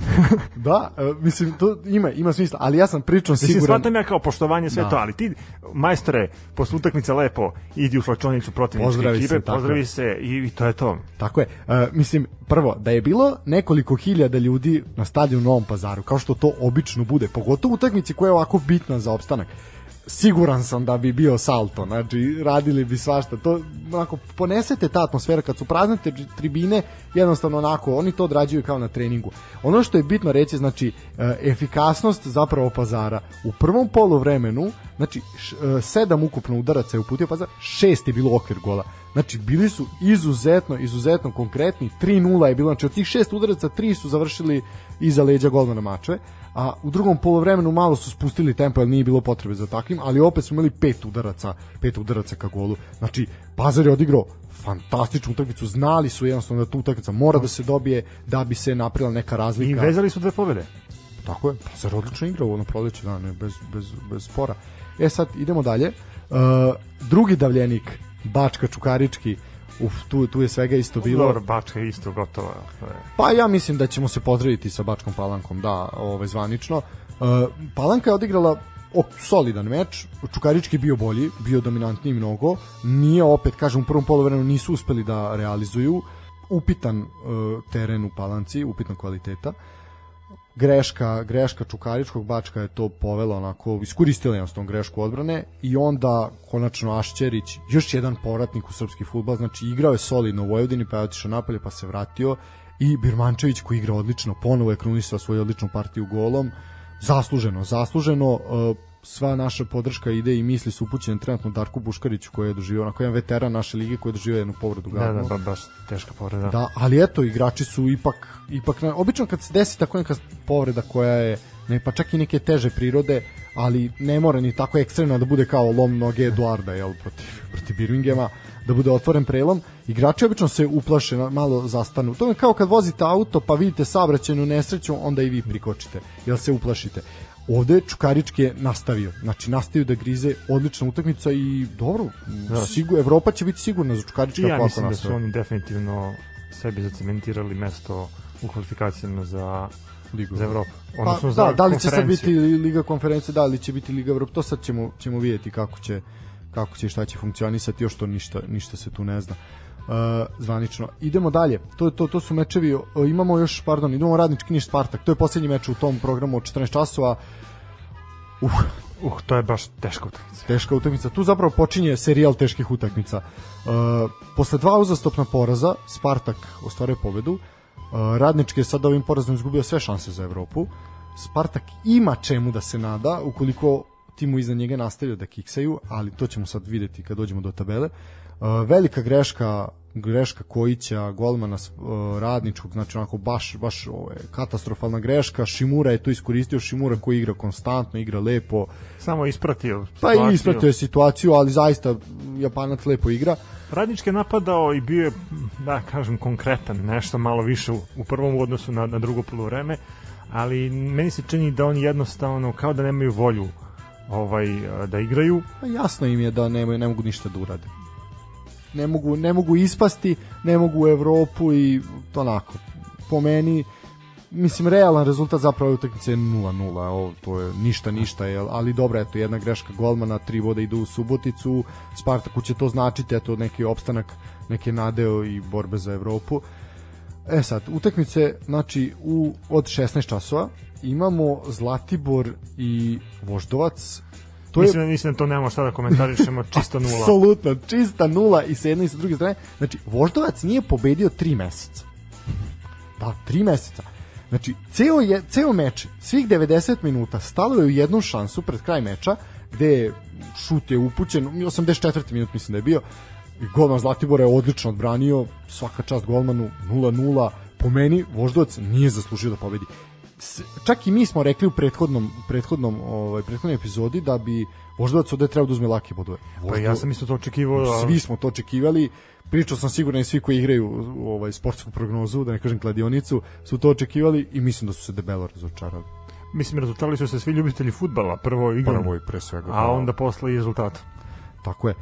da, uh, mislim, to ima, ima smisla, ali ja sam pričao siguran... Mislim, shvatam ja kao poštovanje sve da. to, ali ti, majstore, posle utakmice lepo, idi u slačonicu protiv pozdravi ekipe, se, pozdravi se i, i to je to. Tako je. Uh, mislim, prvo, da je bilo nekoliko hiljada ljudi na stadionu u Novom pazaru, kao što to obično bude, pogotovo utakmici koja je ovako bitna za opstanak siguran sam da bi bio salto, znači radili bi svašta. To onako ponesete ta atmosfera kad su prazne tribine, jednostavno onako oni to odrađuju kao na treningu. Ono što je bitno reći znači e, efikasnost zapravo pazara u prvom poluvremenu, znači e, sedam ukupno udaraca je uputio pazar, šest je bilo okvir gola. Znači bili su izuzetno izuzetno konkretni, 3:0 je bilo, znači od tih šest udaraca tri su završili iza leđa golmana mačve a u drugom poluvremenu malo su spustili tempo, jer nije bilo potrebe za takvim, ali opet su imali pet udaraca, pet udaraca ka golu. Znači, Pazar je odigrao fantastičnu utakmicu, znali su jednostavno da tu utakmica mora da se dobije da bi se napravila neka razlika. I vezali su dve pobede. Tako je, Pazar odlično igrao na proleće, da, ne, bez, bez, bez spora. E sad, idemo dalje. Uh, drugi davljenik, Bačka Čukarički, Uf, tu, tu je svega isto bilo. Dobro, Bačka je isto gotova. Pa ja mislim da ćemo se pozdraviti sa Bačkom Palankom, da, ovaj, zvanično. Uh, Palanka je odigrala o, solidan meč, Čukarički bio bolji, bio dominantniji mnogo, nije opet, kažem, u prvom polovremenu nisu uspeli da realizuju, upitan uh, teren u Palanci, upitan kvaliteta. Greška, greška Čukaričkog Bačka je to povela onako, iskoristila jednostavno grešku odbrane i onda konačno Ašćerić, još jedan povratnik u srpski futbal, znači igrao je solidno u Vojvodini pa je otišao napolje pa se vratio i Birmančević koji igra odlično, ponovo je krunisao svoju odličnu partiju golom, zasluženo, zasluženo, uh, sva naša podrška ide i misli su upućene trenutno Darku Buškariću koji je doživio, onako jedan veteran naše lige koji je doživio jednu povredu Da, da, ba, baš teška povreda. Da, ali eto, igrači su ipak, ipak na, obično kad se desi tako neka povreda koja je, ne, pa čak i neke teže prirode, ali ne mora ni tako ekstremno da bude kao lom noge Eduarda, jel, protiv, protiv Birminghama, da bude otvoren prelom. Igrači obično se uplaše, malo zastanu. To je kao kad vozite auto pa vidite saobraćajnu nesreću, onda i vi prikočite, jel se uplašite ovde Čukarički je nastavio. Znači, nastavio da grize odlična utakmica i dobro, da. sigur, Evropa će biti sigurna za Čukarička. Ja mislim da su oni definitivno sebi zacementirali mesto u kvalifikacijama za Ligu. za Evropu. Odnosno pa, za da, da li će sad biti Liga konferencije, da li će biti Liga Evropa, to sad ćemo, ćemo vidjeti kako će kako će šta će funkcionisati, još to ništa, ništa se tu ne zna. Uh, zvanično. Idemo dalje. To to to su mečevi. Uh, imamo još, pardon, idemo Radnički Niš Spartak. To je poslednji meč u tom programu od 14 časova. Uh, uh, to je baš teška utakmica. Teška utakmica. Tu zapravo počinje serijal teških utakmica. Uh, posle dva uzastopna poraza Spartak ostvaruje pobedu. Uh, Radnički je sad ovim porazom izgubio sve šanse za Evropu. Spartak ima čemu da se nada ukoliko timu iza njega nastavljaju da kiksaju, ali to ćemo sad videti kad dođemo do tabele. Uh, velika greška greška Kojića, golmana uh, radničkog, znači onako baš, baš ove, katastrofalna greška, Šimura je to iskoristio, Šimura koji igra konstantno, igra lepo. Samo ispratio situaciju. Pa i ispratio je situaciju, ali zaista Japanac lepo igra. Radnički je napadao i bio je, da kažem, konkretan, nešto malo više u, u prvom odnosu na, na drugo polovreme, ali meni se čini da oni jednostavno kao da nemaju volju ovaj da igraju. Pa jasno im je da nemaju, ne mogu ništa da urade ne mogu, ne mogu ispasti, ne mogu u Evropu i to onako, po meni, mislim, realan rezultat zapravo utakmice je 0-0, ovo, to je ništa, ništa, jel, ali dobro, eto, jedna greška golmana, tri vode idu u Suboticu, Spartaku će to značiti, eto, neki opstanak, neke nadeo i borbe za Evropu. E sad, utakmice, znači, u, od 16 časova imamo Zlatibor i Voždovac, To mislim, je... mislim da to nemamo šta da komentarišemo, čisto nula. Apsolutno, čista nula i sa jedne i sa druge strane. Znači, Voždovac nije pobedio tri meseca. Da, tri meseca. Znači, ceo, je, ceo meč, svih 90 minuta, stalo je u jednu šansu pred kraj meča, gde šut je upućen, 84. minut mislim da je bio, i golman Zlatibora je odlično odbranio, svaka čast golmanu, 0-0, po meni Voždovac nije zaslužio da pobedi čak i mi smo rekli u prethodnom prethodnom ovaj prethodnoj epizodi da bi Voždovac ovde trebao da uzme lake bodove. Pa ja sam isto to očekivao. Svi smo to očekivali. Pričao sam sigurno i svi koji igraju ovaj sportsku prognozu, da ne kažem kladionicu, su to očekivali i mislim da su se debelo razočarali. Mislim razočarali su se svi ljubitelji fudbala, prvo igrom, prvo i pre svega. A da. onda posle i rezultat. Tako je.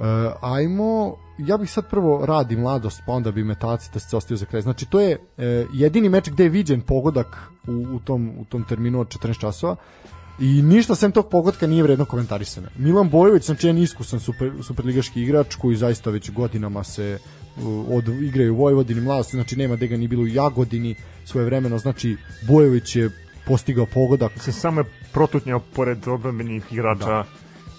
Uh, ajmo, ja bih sad prvo radi mladost, pa onda bi metalci da se ostaju za kraj. Znači, to je uh, jedini meč gde je viđen pogodak u, u, tom, u tom terminu od 14 časova i ništa sem tog pogodka nije vredno komentarisane. Milan Bojović, znači jedan iskusan super, superligaški igrač koji zaista već godinama se uh, od igraju u Vojvodini mladosti, znači nema da ga ni bilo u Jagodini svoje vremeno, znači Bojović je postigao pogodak. Se samo je protutnjao pored obrambenih igrača da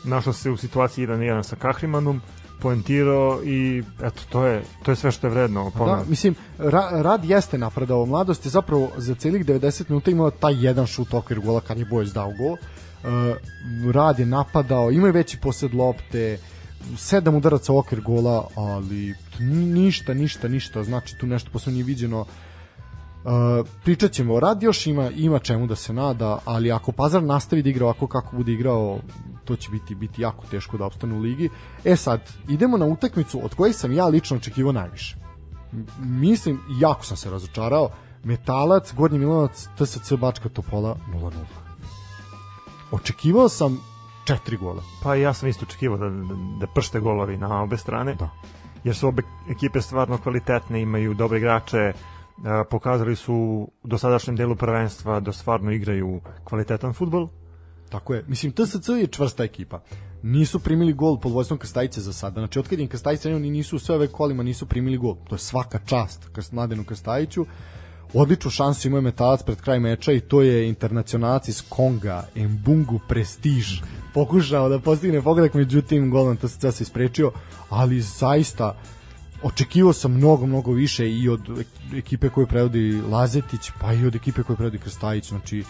našao se u situaciji 1-1 sa Kahrimanom, poentirao i eto to je to je sve što je vredno pa da, mislim ra, Rad jeste napredao mladost je zapravo za celih 90 minuta imao taj jedan šut okvir gola kad je Bojes dao gol. Uh, Rad je napadao ima veći posed lopte sedam udaraca okvir gola ali ništa ništa ništa. Znači tu nešto posebno nije viđeno. Uh, pričat ćemo, Rad još ima, ima čemu da se nada, ali ako Pazar nastavi da igra ovako kako bude igrao, to će biti biti jako teško da opstane u ligi. E sad, idemo na utakmicu od koje sam ja lično očekivao najviše. Mislim, jako sam se razočarao. Metalac, Gornji Milanovac, TSC Bačka Topola 0-0. Očekivao sam četiri gola. Pa ja sam isto očekivao da, da, da pršte golovi na obe strane. Da. Jer su obe ekipe stvarno kvalitetne, imaju dobre igrače, pokazali su u dosadašnjem delu prvenstva da stvarno igraju kvalitetan futbol. Tako je. Mislim, TSC je čvrsta ekipa. Nisu primili gol pod vojstvom Krstajice za sada. Znači, otkad im Krstajice oni nisu sve ove kolima nisu primili gol. To je svaka čast Mladenu Krstajiću. odličnu šansu imao je metalac pred kraj meča i to je internacionalac iz Konga, Mbungu Prestige. Pokušao da postigne pogodak, međutim golman to se se isprečio, ali zaista očekivao sam mnogo, mnogo više i od ekipe koju prevodi Lazetić, pa i od ekipe koju prevodi Krstajić, znači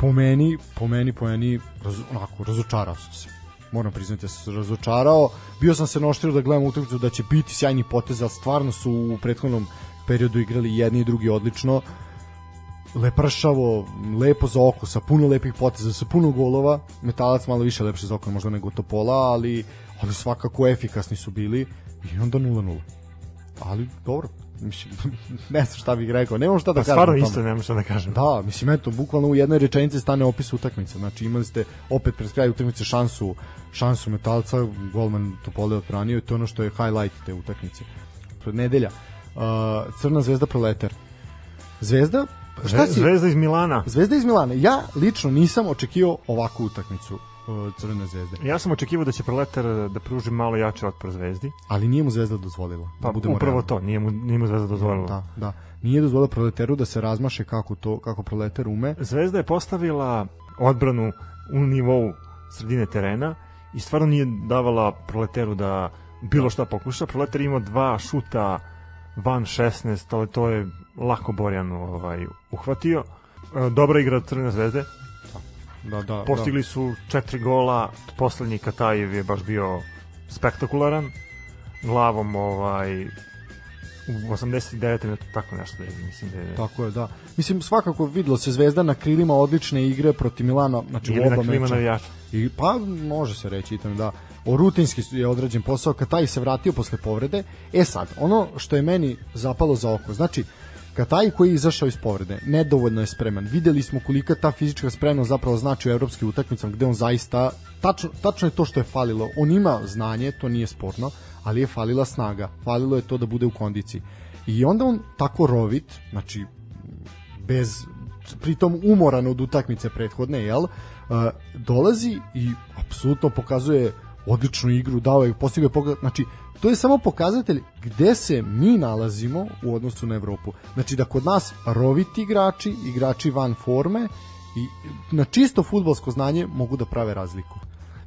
po meni, po meni, po meni, raz, onako, razočarao sam se. Moram priznati da sam se razočarao. Bio sam se noštirio da gledam utakmicu da će biti sjajni potez, ali stvarno su u prethodnom periodu igrali jedni i drugi odlično. Lepršavo, lepo za oko, sa puno lepih poteza, sa puno golova. Metalac malo više lepše za oko možda nego Topola, ali, ali svakako efikasni su bili i onda 0-0. Ali dobro, mislim, ne znam šta bih rekao, nemam šta da pa, kažem. Stvarno isto nemam šta da kažem. Da, mislim, eto, bukvalno u jednoj rečenici stane opis utakmice. Znači, imali ste opet pred kraj utakmice šansu, šansu metalca, golman Topole odbranio i to je ono što je highlight te utakmice. Pred nedelja, uh, Crna zvezda proletar. Zvezda Šta si? Zvezda iz Milana. Zvezda iz Milana. Ja lično nisam očekivao ovakvu utakmicu. Crvene zvezde. Ja sam očekivao da će Proletar da pruži malo jači otpor Zvezdi. Ali nije mu Zvezda dozvolila. Pa da upravo realni. to, nije mu, nije mu Zvezda dozvolila. Da, da. Nije dozvolila Proletaru da se razmaše kako to kako Proletar ume. Zvezda je postavila odbranu u nivou sredine terena i stvarno nije davala Proletaru da bilo šta pokuša. Proletar ima dva šuta van 16, ali to je lako Borjan ovaj, uhvatio. E, dobra igra Crvene zvezde, Da, da, Postigli da. su četiri gola, poslednji Katajev je baš bio spektakularan. Glavom ovaj u 89. minutu tako nešto da je, mislim da je... Tako je, da. Mislim, svakako videlo se Zvezda na krilima odlične igre protiv Milana, znači Ili u oba na krilima navijača. I, pa, može se reći, i da. O rutinski je odrađen posao, Kataj se vratio posle povrede. E sad, ono što je meni zapalo za oko, znači, Kataj koji je izašao iz povrede, nedovoljno je spreman. Videli smo kolika ta fizička spremnost zapravo znači u evropskim utakmicama gde on zaista tačno, tačno je to što je falilo. On ima znanje, to nije sporno, ali je falila snaga. Falilo je to da bude u kondiciji. I onda on tako rovit, znači bez pritom umoran od utakmice prethodne, jel? Uh, dolazi i apsolutno pokazuje odličnu igru, dao je, postigao pogled, znači to je samo pokazatelj gde se mi nalazimo u odnosu na Evropu. Znači da kod nas roviti igrači, igrači van forme i na čisto futbolsko znanje mogu da prave razliku.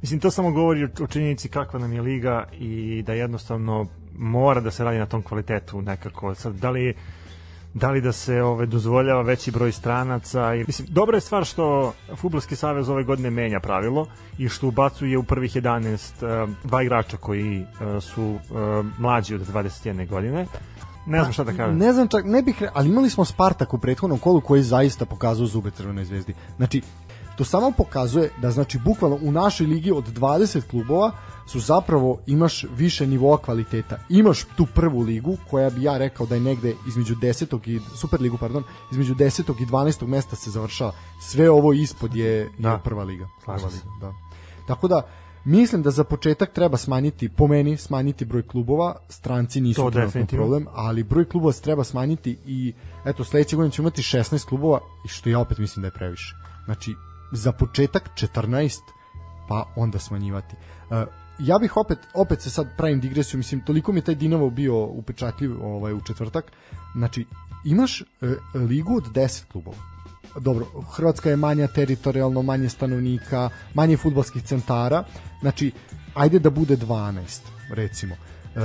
Mislim, to samo govori o činjenici kakva nam je liga i da jednostavno mora da se radi na tom kvalitetu nekako. Sad, da li da li da se ove dozvoljava veći broj stranaca i mislim dobra je stvar što fudbalski savez ove godine menja pravilo i što ubacuje u prvih 11 uh, dva igrača koji uh, su uh, mlađi od 21 godine ne znam šta da kažem. Ne znam čak, ne bih, ali imali smo Spartak u prethodnom kolu koji zaista pokazao zube Crvenoj zvezdi. Znači, to samo pokazuje da znači bukvalno u našoj ligi od 20 klubova su zapravo imaš više nivoa kvaliteta. Imaš tu prvu ligu koja bi ja rekao da je negde između 10. i Super ligu, pardon, između 10. i 12. mesta se završava. Sve ovo ispod je, da. je prva liga. Prva liga, da. Tako da Mislim da za početak treba smanjiti, po meni, smanjiti broj klubova, stranci nisu trenutno problem, ali broj klubova se treba smanjiti i eto, sledeće godine ćemo imati 16 klubova i što ja opet mislim da je previše. Znači, za početak 14, pa onda smanjivati. Ja bih opet opet se sad pravim digresiju, mislim toliko mi je taj Dinamo bio upečatljiv ovaj u četvrtak. Znači imaš e, ligu od 10 klubova. Dobro, Hrvatska je manja teritorijalno, manje stanovnika, manje fudbalskih centara. Znači ajde da bude 12 recimo. E,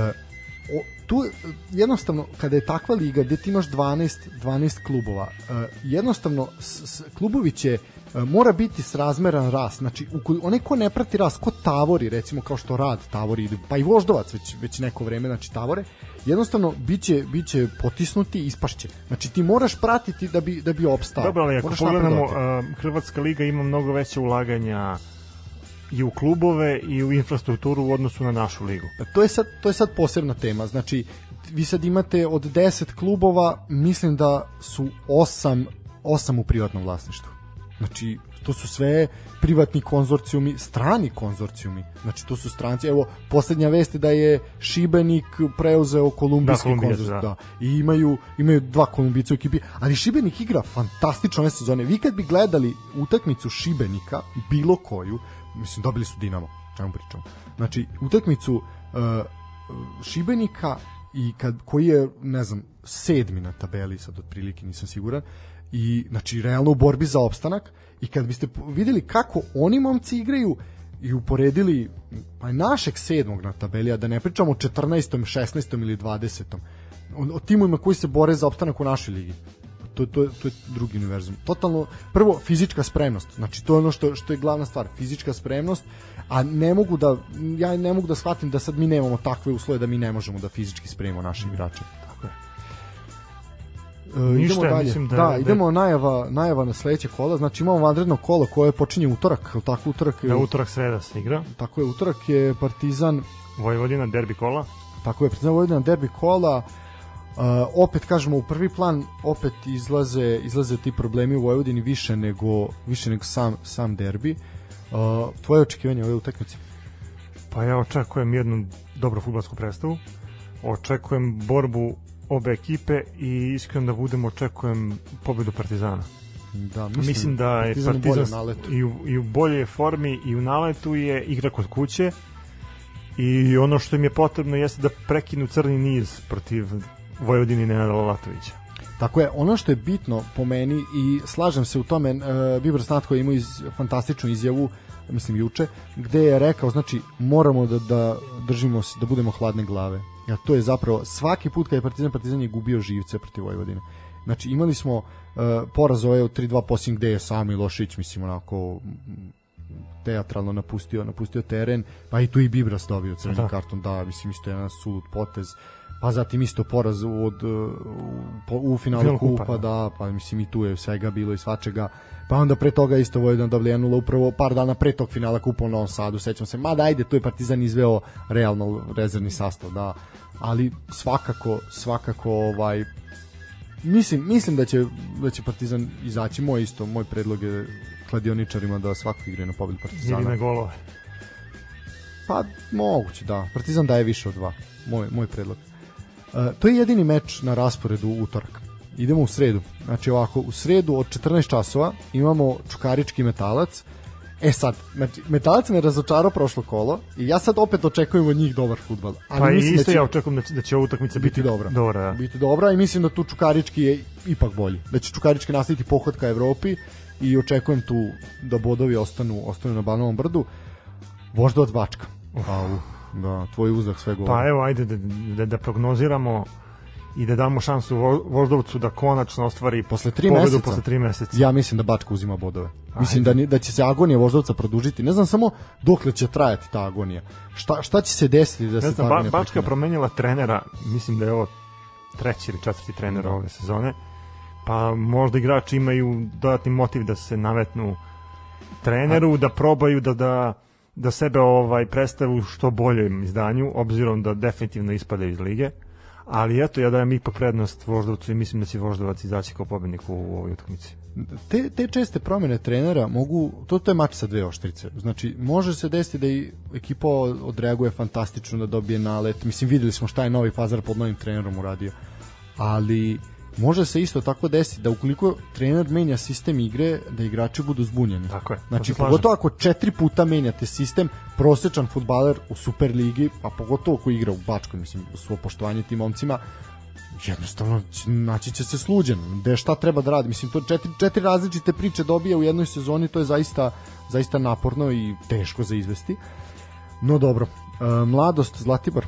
o, tu jednostavno kada je takva liga gde ti imaš 12 12 klubova, e, jednostavno s, s, klubovi će mora biti srazmeran rast. Znači, onaj ko ne prati rast, ko tavori, recimo kao što rad tavori pa i voždovac već, već neko vreme, znači tavore, jednostavno biće, biće potisnuti i ispašće. Znači, ti moraš pratiti da bi, da bi opstao. Dobro, ali ako pogledamo, uh, Hrvatska liga ima mnogo veće ulaganja i u klubove i u infrastrukturu u odnosu na našu ligu. E, to je sad, to je sad posebna tema. Znači, vi sad imate od 10 klubova, mislim da su 8, 8 u privatnom vlasništvu. Znači, to su sve privatni konzorcijumi, strani konzorcijumi. Znači, to su stranci. Evo, poslednja vest je da je Šibenik preuzeo kolumbijski da, konzorcijum. Da. da. I imaju, imaju dva kolumbijica u ekipi. Ali Šibenik igra fantastično ove sezone. Vi kad bi gledali utakmicu Šibenika, bilo koju, mislim, dobili su Dinamo, čemu pričamo. Znači, utakmicu uh, Šibenika i kad, koji je, ne znam, sedmi na tabeli, sad otprilike nisam siguran, i znači realno u borbi za opstanak i kad biste videli kako oni momci igraju i uporedili pa našeg sedmog na tabeli, a da ne pričamo o 14. 16. ili 20. O, o timovima koji se bore za opstanak u našoj ligi to, to, to je drugi univerzum. Totalno, prvo, fizička spremnost. Znači, to je ono što, što je glavna stvar. Fizička spremnost, a ne mogu da, ja ne mogu da shvatim da sad mi nemamo takve uslove da mi ne možemo da fizički spremimo naše igrače. Je. E, Ništa, idemo dalje. Mislim da, da, da, idemo najava, najava na sledeće kola. Znači imamo vanredno kolo koje počinje utorak, ili tako utorak? Da, utorak sreda se igra. Tako je, utorak je Partizan Vojvodina derbi kola. Tako je, Partizan Vojvodina derbi kola. Uh, opet kažemo u prvi plan opet izlaze izlaze ti problemi u Vojvodini više nego više nego sam sam derbi. Uh, tvoje očekivanje ove utakmice? Pa ja očekujem jednu dobru fudbalsku predstavu. Očekujem borbu obe ekipe i iskreno da budem očekujem pobedu Partizana. Da, mislim, mislim da je Partizan, Partizan i, u, i u bolje formi i u naletu je igra kod kuće i ono što im je potrebno jeste da prekinu crni niz protiv Vojvodini Nenada Lalatovića. Tako je, ono što je bitno po meni i slažem se u tome, uh, Bibor Snatko je imao iz, fantastičnu izjavu, mislim juče, gde je rekao, znači, moramo da, da držimo da budemo hladne glave. Ja, to je zapravo, svaki put kad je Partizan, Partizan je gubio živce protiv Vojvodine. Znači, imali smo uh, poraz ove od 3-2 posljednjeg gde je sami Lošić, mislim, onako teatralno napustio, napustio teren, pa i tu i Bibras dobio crveni da. karton, da, mislim, isto je jedan sulud potez. Uh, pa zatim isto poraz od, u, u finalu Final kupa, kupa, da. da, pa mislim i tu je svega bilo i svačega, pa onda pre toga isto Vojvodina dobila upravo par dana pre tog finala kupa u Novom Sadu, sećam se, ma da ajde, tu je Partizan izveo realno rezervni sastav, da, ali svakako, svakako ovaj, mislim, mislim da će, da će Partizan izaći, moj isto, moj predlog je kladioničarima da svako igre na pobedu Partizana. Ili na golove. Pa moguće, da. Partizan daje više od dva. Moj, moj predlog. Uh, to je jedini meč na rasporedu utorak. Idemo u sredu. Znači ovako, u sredu od 14 časova imamo Čukarički metalac. E sad, znači, metalac me razočarao prošlo kolo i ja sad opet očekujem od njih dobar futbal. Ali pa mislim da isto da će, ja očekujem da će, da će ova utakmica biti, biti dobra. dobra da. Biti dobra i mislim da tu Čukarički je ipak bolji. Da će Čukarički nastaviti pohod ka Evropi i očekujem tu da bodovi ostanu, ostanu na Banovom brdu. Voždovac Bačka. Au. Da, tvoj uzdah sve govori. Pa evo, ajde da, da, da prognoziramo i da damo šansu Voždovcu da konačno ostvari posle 3 meseca. Posle 3 meseca. Ja mislim da Bačka uzima bodove. Ajde. Mislim da da će se agonija Voždovca produžiti. Ne znam samo dokle će trajati ta agonija. Šta šta će se desiti da ne se znam, ba, Bačka promenila trenera, mislim da je ovo treći ili četvrti trener da. ove sezone. Pa možda igrači imaju dodatni motiv da se navetnu treneru, A... da probaju da da da sebe ovaj predstavu što boljem izdanju, obzirom da definitivno ispadaju iz lige. Ali eto, ja dajem ipak prednost Voždovcu i mislim da će Voždovac izaći kao pobednik u, u ovoj utakmici. Te, te česte promene trenera mogu, to, to je mač sa dve oštrice. Znači, može se desiti da i ekipa odreaguje fantastično da dobije nalet. Mislim, videli smo šta je Novi Pazar pod novim trenerom uradio. Ali može se isto tako desiti da ukoliko trener menja sistem igre, da igrači budu zbunjeni. Tako je. Znači, pogotovo ako četiri puta menjate sistem, prosečan futbaler u Superligi, a pogotovo ko igra u Bačkoj, mislim, svo poštovanje tim momcima, jednostavno naći će se sluđen. Gde šta treba da radi? Mislim, to četiri, četiri različite priče dobije u jednoj sezoni, to je zaista, zaista naporno i teško za izvesti. No dobro, e, mladost Zlatibor,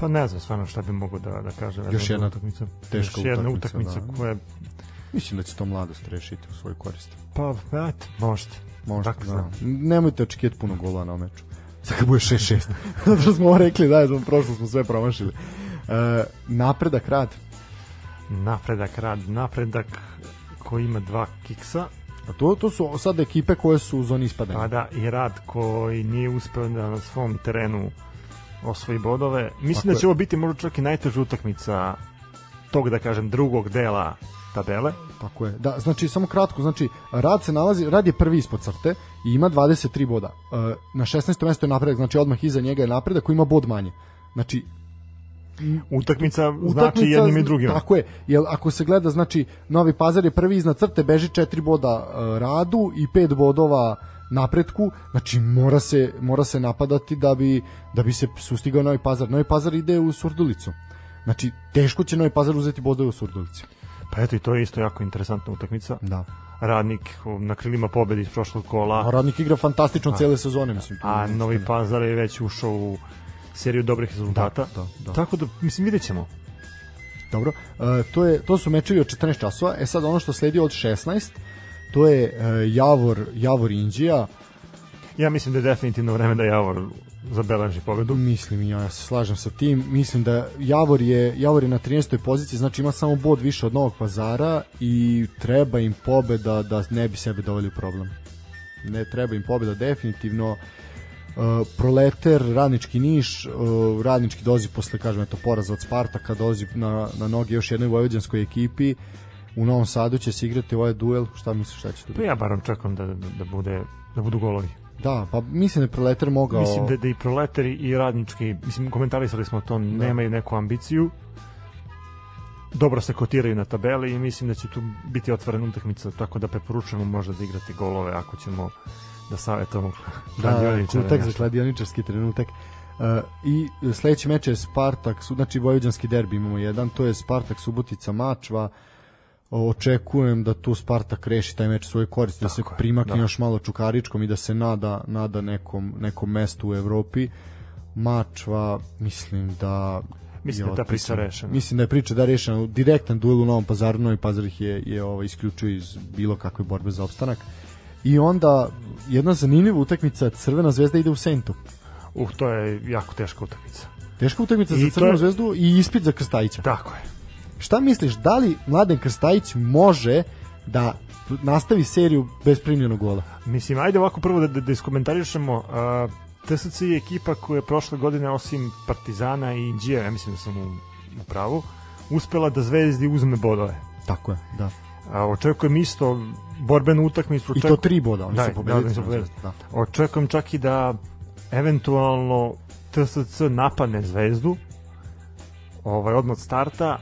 Pa ne znam stvarno šta bi mogu da, da kažem. Još jedna utakmica. Teška Još jedna utakmica da. koja... Mislim da će to mladost rešiti u svoj korist. Pa, eto, možete. Možete, Tako da. Nemojte očekivati puno gola na meču. Sad kad bude 6-6. Zato smo rekli, da, smo prošlo smo sve promašili. E, napredak rad. Napredak rad, napredak koji ima dva kiksa. A to, to su sad ekipe koje su u zoni ispadanja. Pa da, i rad koji nije uspeo da na svom terenu osvoji bodove. Mislim Tako da će je. ovo biti možda čak i najteža utakmica tog, da kažem, drugog dela tabele. Tako je. Da, znači, samo kratko, znači, Rad se nalazi, Rad je prvi ispod crte i ima 23 boda. E, na 16. mesto je napredak, znači odmah iza njega je napredak koji ima bod manje. Znači, utakmica, utakmica znači jednim i drugim. Tako je. Jel ako se gleda znači Novi Pazar je prvi iznad crte, beži 4 boda uh, Radu i 5 bodova napretku, znači mora se, mora se napadati da bi, da bi se sustigao Novi Pazar. Novi Pazar ide u Surdulicu. Znači, teško će Novi Pazar uzeti bodove u Surdulici. Pa eto i to je isto jako interesantna utakmica. Da. Radnik na krilima pobedi iz prošlog kola. A Radnik igra fantastično a, cele sezone, mislim. A Novi Pazar je već ušao u seriju dobrih rezultata. Da, da, da. Tako da, mislim, vidjet ćemo. Dobro, e, to, je, to su mečevi od 14 časova. E sad ono što sledi od 16, to je e, Javor, Javor Indija. Ja mislim da je definitivno vreme da Javor zabeleži pobedu. Mislim ja, ja se slažem sa tim. Mislim da Javor je Javor je na 13. poziciji, znači ima samo bod više od Novog Pazara i treba im pobeda da ne bi sebe doveli u problem. Ne treba im pobeda definitivno. Uh, proleter, radnički Niš, uh, radnički dozi posle, kažem, eto, poraza od Spartaka, dozi na, na noge još jednoj vojvođanskoj ekipi. U Novom Sadu će se igrati ovaj duel. Šta misliš, šta će tu? Pa ja barom čekam da, da, bude, da budu golovi. Da, pa mislim da je Proletar mogao... Mislim da, da i Proletar i radnički, mislim, komentarisali smo to, da. nemaju neku ambiciju, dobro se kotiraju na tabeli i mislim da će tu biti otvorena utakmica, tako da preporučujemo možda da igrate golove ako ćemo da savjetujemo da, kutak za kladioničarski trenutak. Uh, I sledeći meč je Spartak, znači Vojvođanski derbi imamo jedan, to je Spartak Subotica Mačva, uh, očekujem da tu Spartak reši taj meč svoje koriste, da se primakne da. još malo Čukaričkom i da se nada, nada nekom, nekom mestu u Evropi. Mačva, mislim da Mislim da je ta priča rešena. Mislim da je priča da je rešena. Direktan duel u Novom pazaru, Novi pazar ih je, je ovaj, isključio iz bilo kakve borbe za opstanak. I onda jedna zanimljiva utakmica, Crvena zvezda ide u Sentu. Uh, to je jako teška utakmica. Teška utakmica I za Crvenu je... zvezdu i ispit za Krstajića. Tako je. Šta misliš, da li Mladen Krstajić može da nastavi seriju bez primljenog gola? Mislim, ajde ovako prvo da, da, da iskomentarišemo. Uh, TSC je ekipa koja je prošle godine osim Partizana i Indije, ja mislim da sam u, u pravu, uspela da Zvezdi uzme bodove. Tako je, da. A, očekujem isto borbenu utakmicu. I to tri boda, oni da, su pobedili. Da, da, da. Očekujem čak i da eventualno TSC napadne Zvezdu ovaj, odmah od starta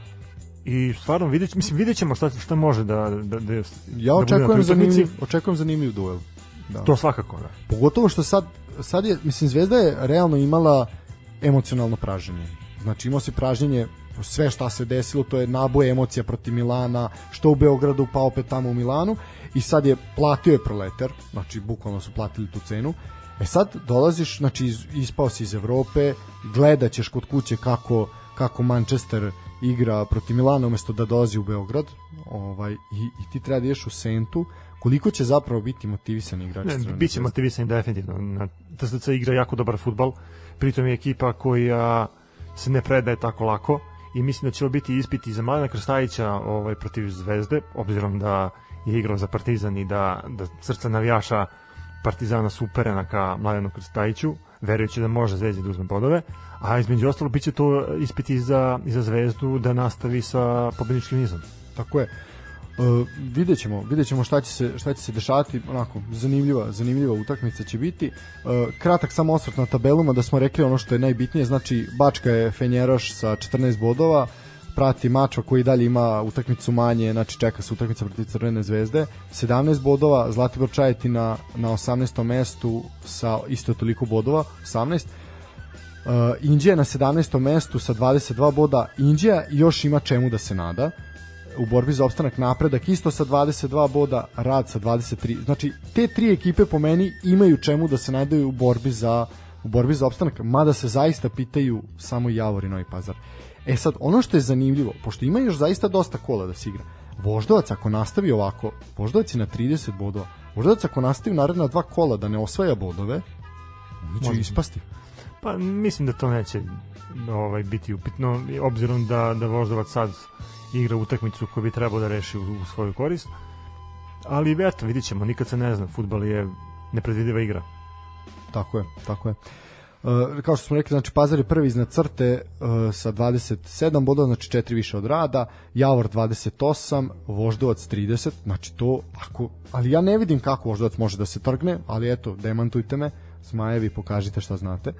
i stvarno vidjet, mislim vidjet ćemo šta, šta može da, da, da ja da očekujem, da zanimljiv, očekujem zanimljiv duel da. to svakako da. Pogotovo što sad, sad je, mislim Zvezda je realno imala emocionalno praženje znači imao si pražnjenje sve šta se desilo, to je naboj emocija protiv Milana, što u Beogradu pa opet tamo u Milanu i sad je platio je proleter, znači bukvalno su platili tu cenu. E sad dolaziš, znači ispao si iz Evrope, gledaćeš kod kuće kako, kako Manchester igra protiv Milana umesto da dolazi u Beograd ovaj, i, i ti treba da ješ u Sentu. Koliko će zapravo biti motivisani igrači ne, biće motivisani definitivno. Na TSC igra jako dobar futbal. Pritom je ekipa koja se ne predaje tako lako. I mislim da će ovo biti ispiti za Mladena Krstajića ovaj, protiv Zvezde obzirom da je igrao za Partizan i da, da srca navijaša Partizana su uperena ka Mladenu Krstajiću verujući da može Zvezdi da uzme bodove, a između ostalo biće to ispit i za, i za Zvezdu da nastavi sa pobedničkim nizom. Tako je. Uh, vidjet ćemo, vidjet ćemo šta će se šta će se dešavati, onako zanimljiva, zanimljiva utakmica će biti. Uh, kratak samo osvrt na tabeluma da smo rekli ono što je najbitnije, znači Bačka je Fenjeroš sa 14 bodova, prati Mačva koji dalje ima utakmicu manje, znači čeka se utakmica protiv Crvene zvezde, 17 bodova, Zlatibor Čajetina na 18. mestu sa isto toliko bodova, 18. Uh, Indija na 17. mestu sa 22 boda. Indija još ima čemu da se nada u borbi za opstanak napredak isto sa 22 boda, rad sa 23. Znači, te tri ekipe po meni imaju čemu da se nadaju u borbi za u borbi za opstanak, mada se zaista pitaju samo Javor i Novi Pazar. E sad, ono što je zanimljivo, pošto ima još zaista dosta kola da se igra, Voždovac ako nastavi ovako, Voždovac je na 30 bodova, Voždovac ako nastavi naredna dva kola da ne osvaja bodove, oni će Možda. ispasti. Pa mislim da to neće ovaj biti upitno, obzirom da, da Voždovac sad igra utakmicu koju bi trebao da reši u, u svoju korist. Ali eto, vidit ćemo, nikad se ne zna, futbal je nepredvidiva igra. Tako je, tako je. Uh, kao što smo rekli, znači Pazar je prvi iznad crte uh, sa 27 bodova, znači četiri više od rada, Javor 28, Voždovac 30, znači to ako, ali ja ne vidim kako Voždovac može da se trgne, ali eto, demantujte me, Zmajevi, pokažite šta znate.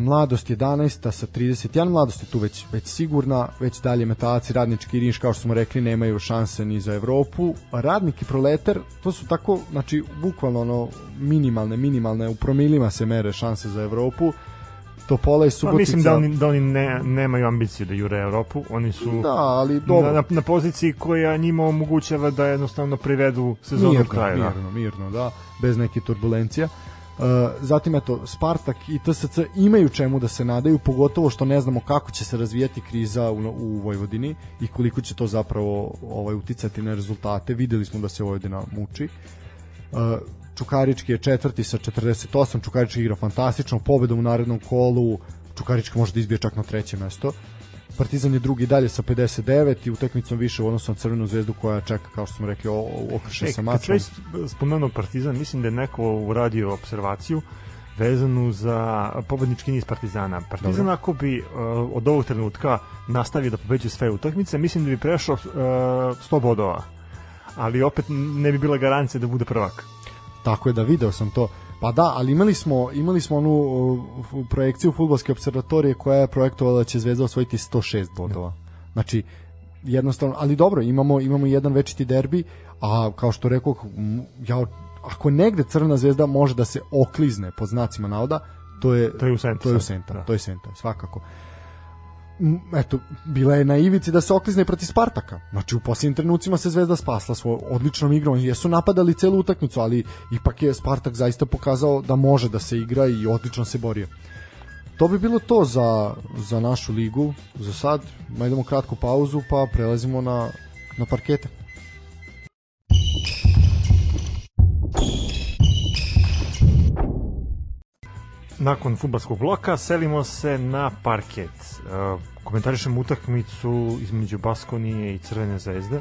Mladost 11. sa 31, Mladost je tu već, već sigurna, već dalje metalci, radnički rinš, kao što smo rekli, nemaju šanse ni za Evropu. Radnik i proletar, to su tako, znači, bukvalno ono, minimalne, minimalne, u promilima se mere šanse za Evropu. Topola i Subotica... Pa mislim da oni, da oni ne, nemaju ambiciju da jure Evropu, oni su da, ali dobro. Na, na, poziciji koja njima omogućava da jednostavno privedu sezonu mirno, kraja. Da. Mirno, mirno, da, bez neke turbulencija. Uh, zatim eto Spartak i TSC imaju čemu da se nadaju pogotovo što ne znamo kako će se razvijati kriza u, u Vojvodini i koliko će to zapravo ovaj uticati na rezultate videli smo da se Vojvodina muči uh, Čukarički je četvrti sa 48, Čukarički igra fantastično, pobedom u narednom kolu, Čukarički može da izbije čak na treće mesto. Partizan je drugi dalje sa 59 i utakmicom više u odnosu na Crvenu zvezdu koja čeka, kao što smo rekli, okrše sa mačom. Kad spomenuo Partizan, mislim da je neko uradio observaciju vezanu za pobednički niz Partizana. Partizan Dobro. ako bi uh, od ovog trenutka nastavio da pobeđuje sve utakmice, mislim da bi prešao uh, 100 bodova. Ali opet ne bi bila garancija da bude prvak. Tako je da video sam to. Pa da, ali imali smo imali smo onu uh, projekciju fudbalske observatorije koja je projektovala da će Zvezda osvojiti 106 bodova. Znači jednostavno, ali dobro, imamo imamo jedan večiti derbi, a kao što rekao ja ako negde Crvena zvezda može da se oklizne pod znacima navoda, to je to je u Senta. To je u Senta, da. to je Senta, svakako eto, bila je na ivici da se oklizne protiv Spartaka. Znači, u posljednjim trenucima se Zvezda spasla svoj odličnom igrom. Jesu napadali celu utakmicu, ali ipak je Spartak zaista pokazao da može da se igra i odlično se borio. To bi bilo to za, za našu ligu. Za sad, idemo kratku pauzu, pa prelazimo na, na parkete. Nakon futbalskog bloka selimo se na parket. Uh, komentarišem utakmicu između Baskonije i Crvene zvezde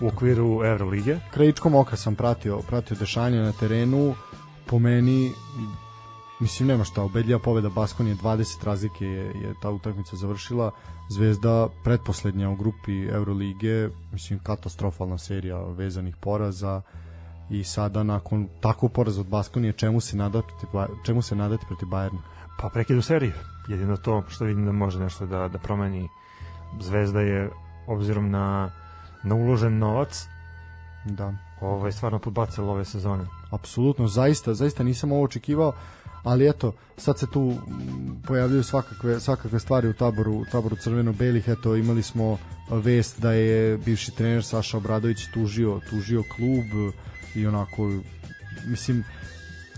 u okviru Evrolige. Krajičkom oka sam pratio, pratio dešanje na terenu. Po meni mislim nema šta, ubedljiva pobeda Baskonije 20 razlike je, je ta utakmica završila. Zvezda pretposlednja u grupi Evrolige, mislim katastrofalna serija vezanih poraza i sada nakon takvog poraza od Baskonije čemu se nadati čemu se nadati protiv Bajerna? Pa prekidu seriju. Jedino to što vidim da može nešto da da promeni Zvezda je obzirom na na uložen novac da ovaj stvarno podbacila ove sezone. Apsolutno, zaista, zaista nisam ovo očekivao, ali eto, sad se tu pojavljuju svakakve, svakakve stvari u taboru, u taboru crveno-belih, eto, imali smo vest da je bivši trener Saša Obradović tužio, tužio klub, i onako mislim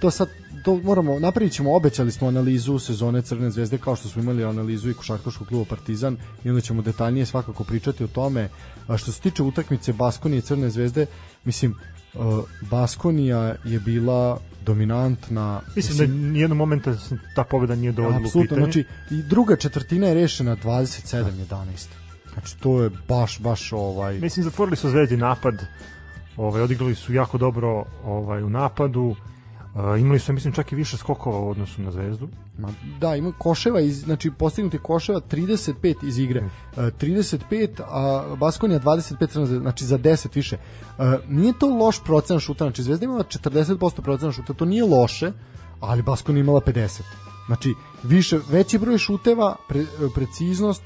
to sad to moramo napravit ćemo obećali smo analizu sezone Crne zvezde kao što smo imali analizu i košarkaškog kluba Partizan i onda ćemo detaljnije svakako pričati o tome. A što se tiče utakmice Baskonije i Crne zvezde mislim uh, Baskonija je bila dominantna mislim, da mislim da nijednog momenta ta pobeda nije dovoljno u pitanje. znači i druga četvrtina je rešena 27-11 znači to je baš baš ovaj mislim zatvorili su Zvezdi napad Ovaj odigrali su jako dobro ovaj u napadu. Uh, imali su mislim čak i više skokova u odnosu na Zvezdu. Ma, da, ima Koševa iz znači postignuti Koševa 35 iz igre. Uh, 35 a Baskonija 25 znači za 10 više. Uh, nije to loš procenat šuta, znači Zvezda imala 40% procenat šuta, to nije loše, ali Baskonija imala 50. Znači više veći broj šuteva, pre, preciznost,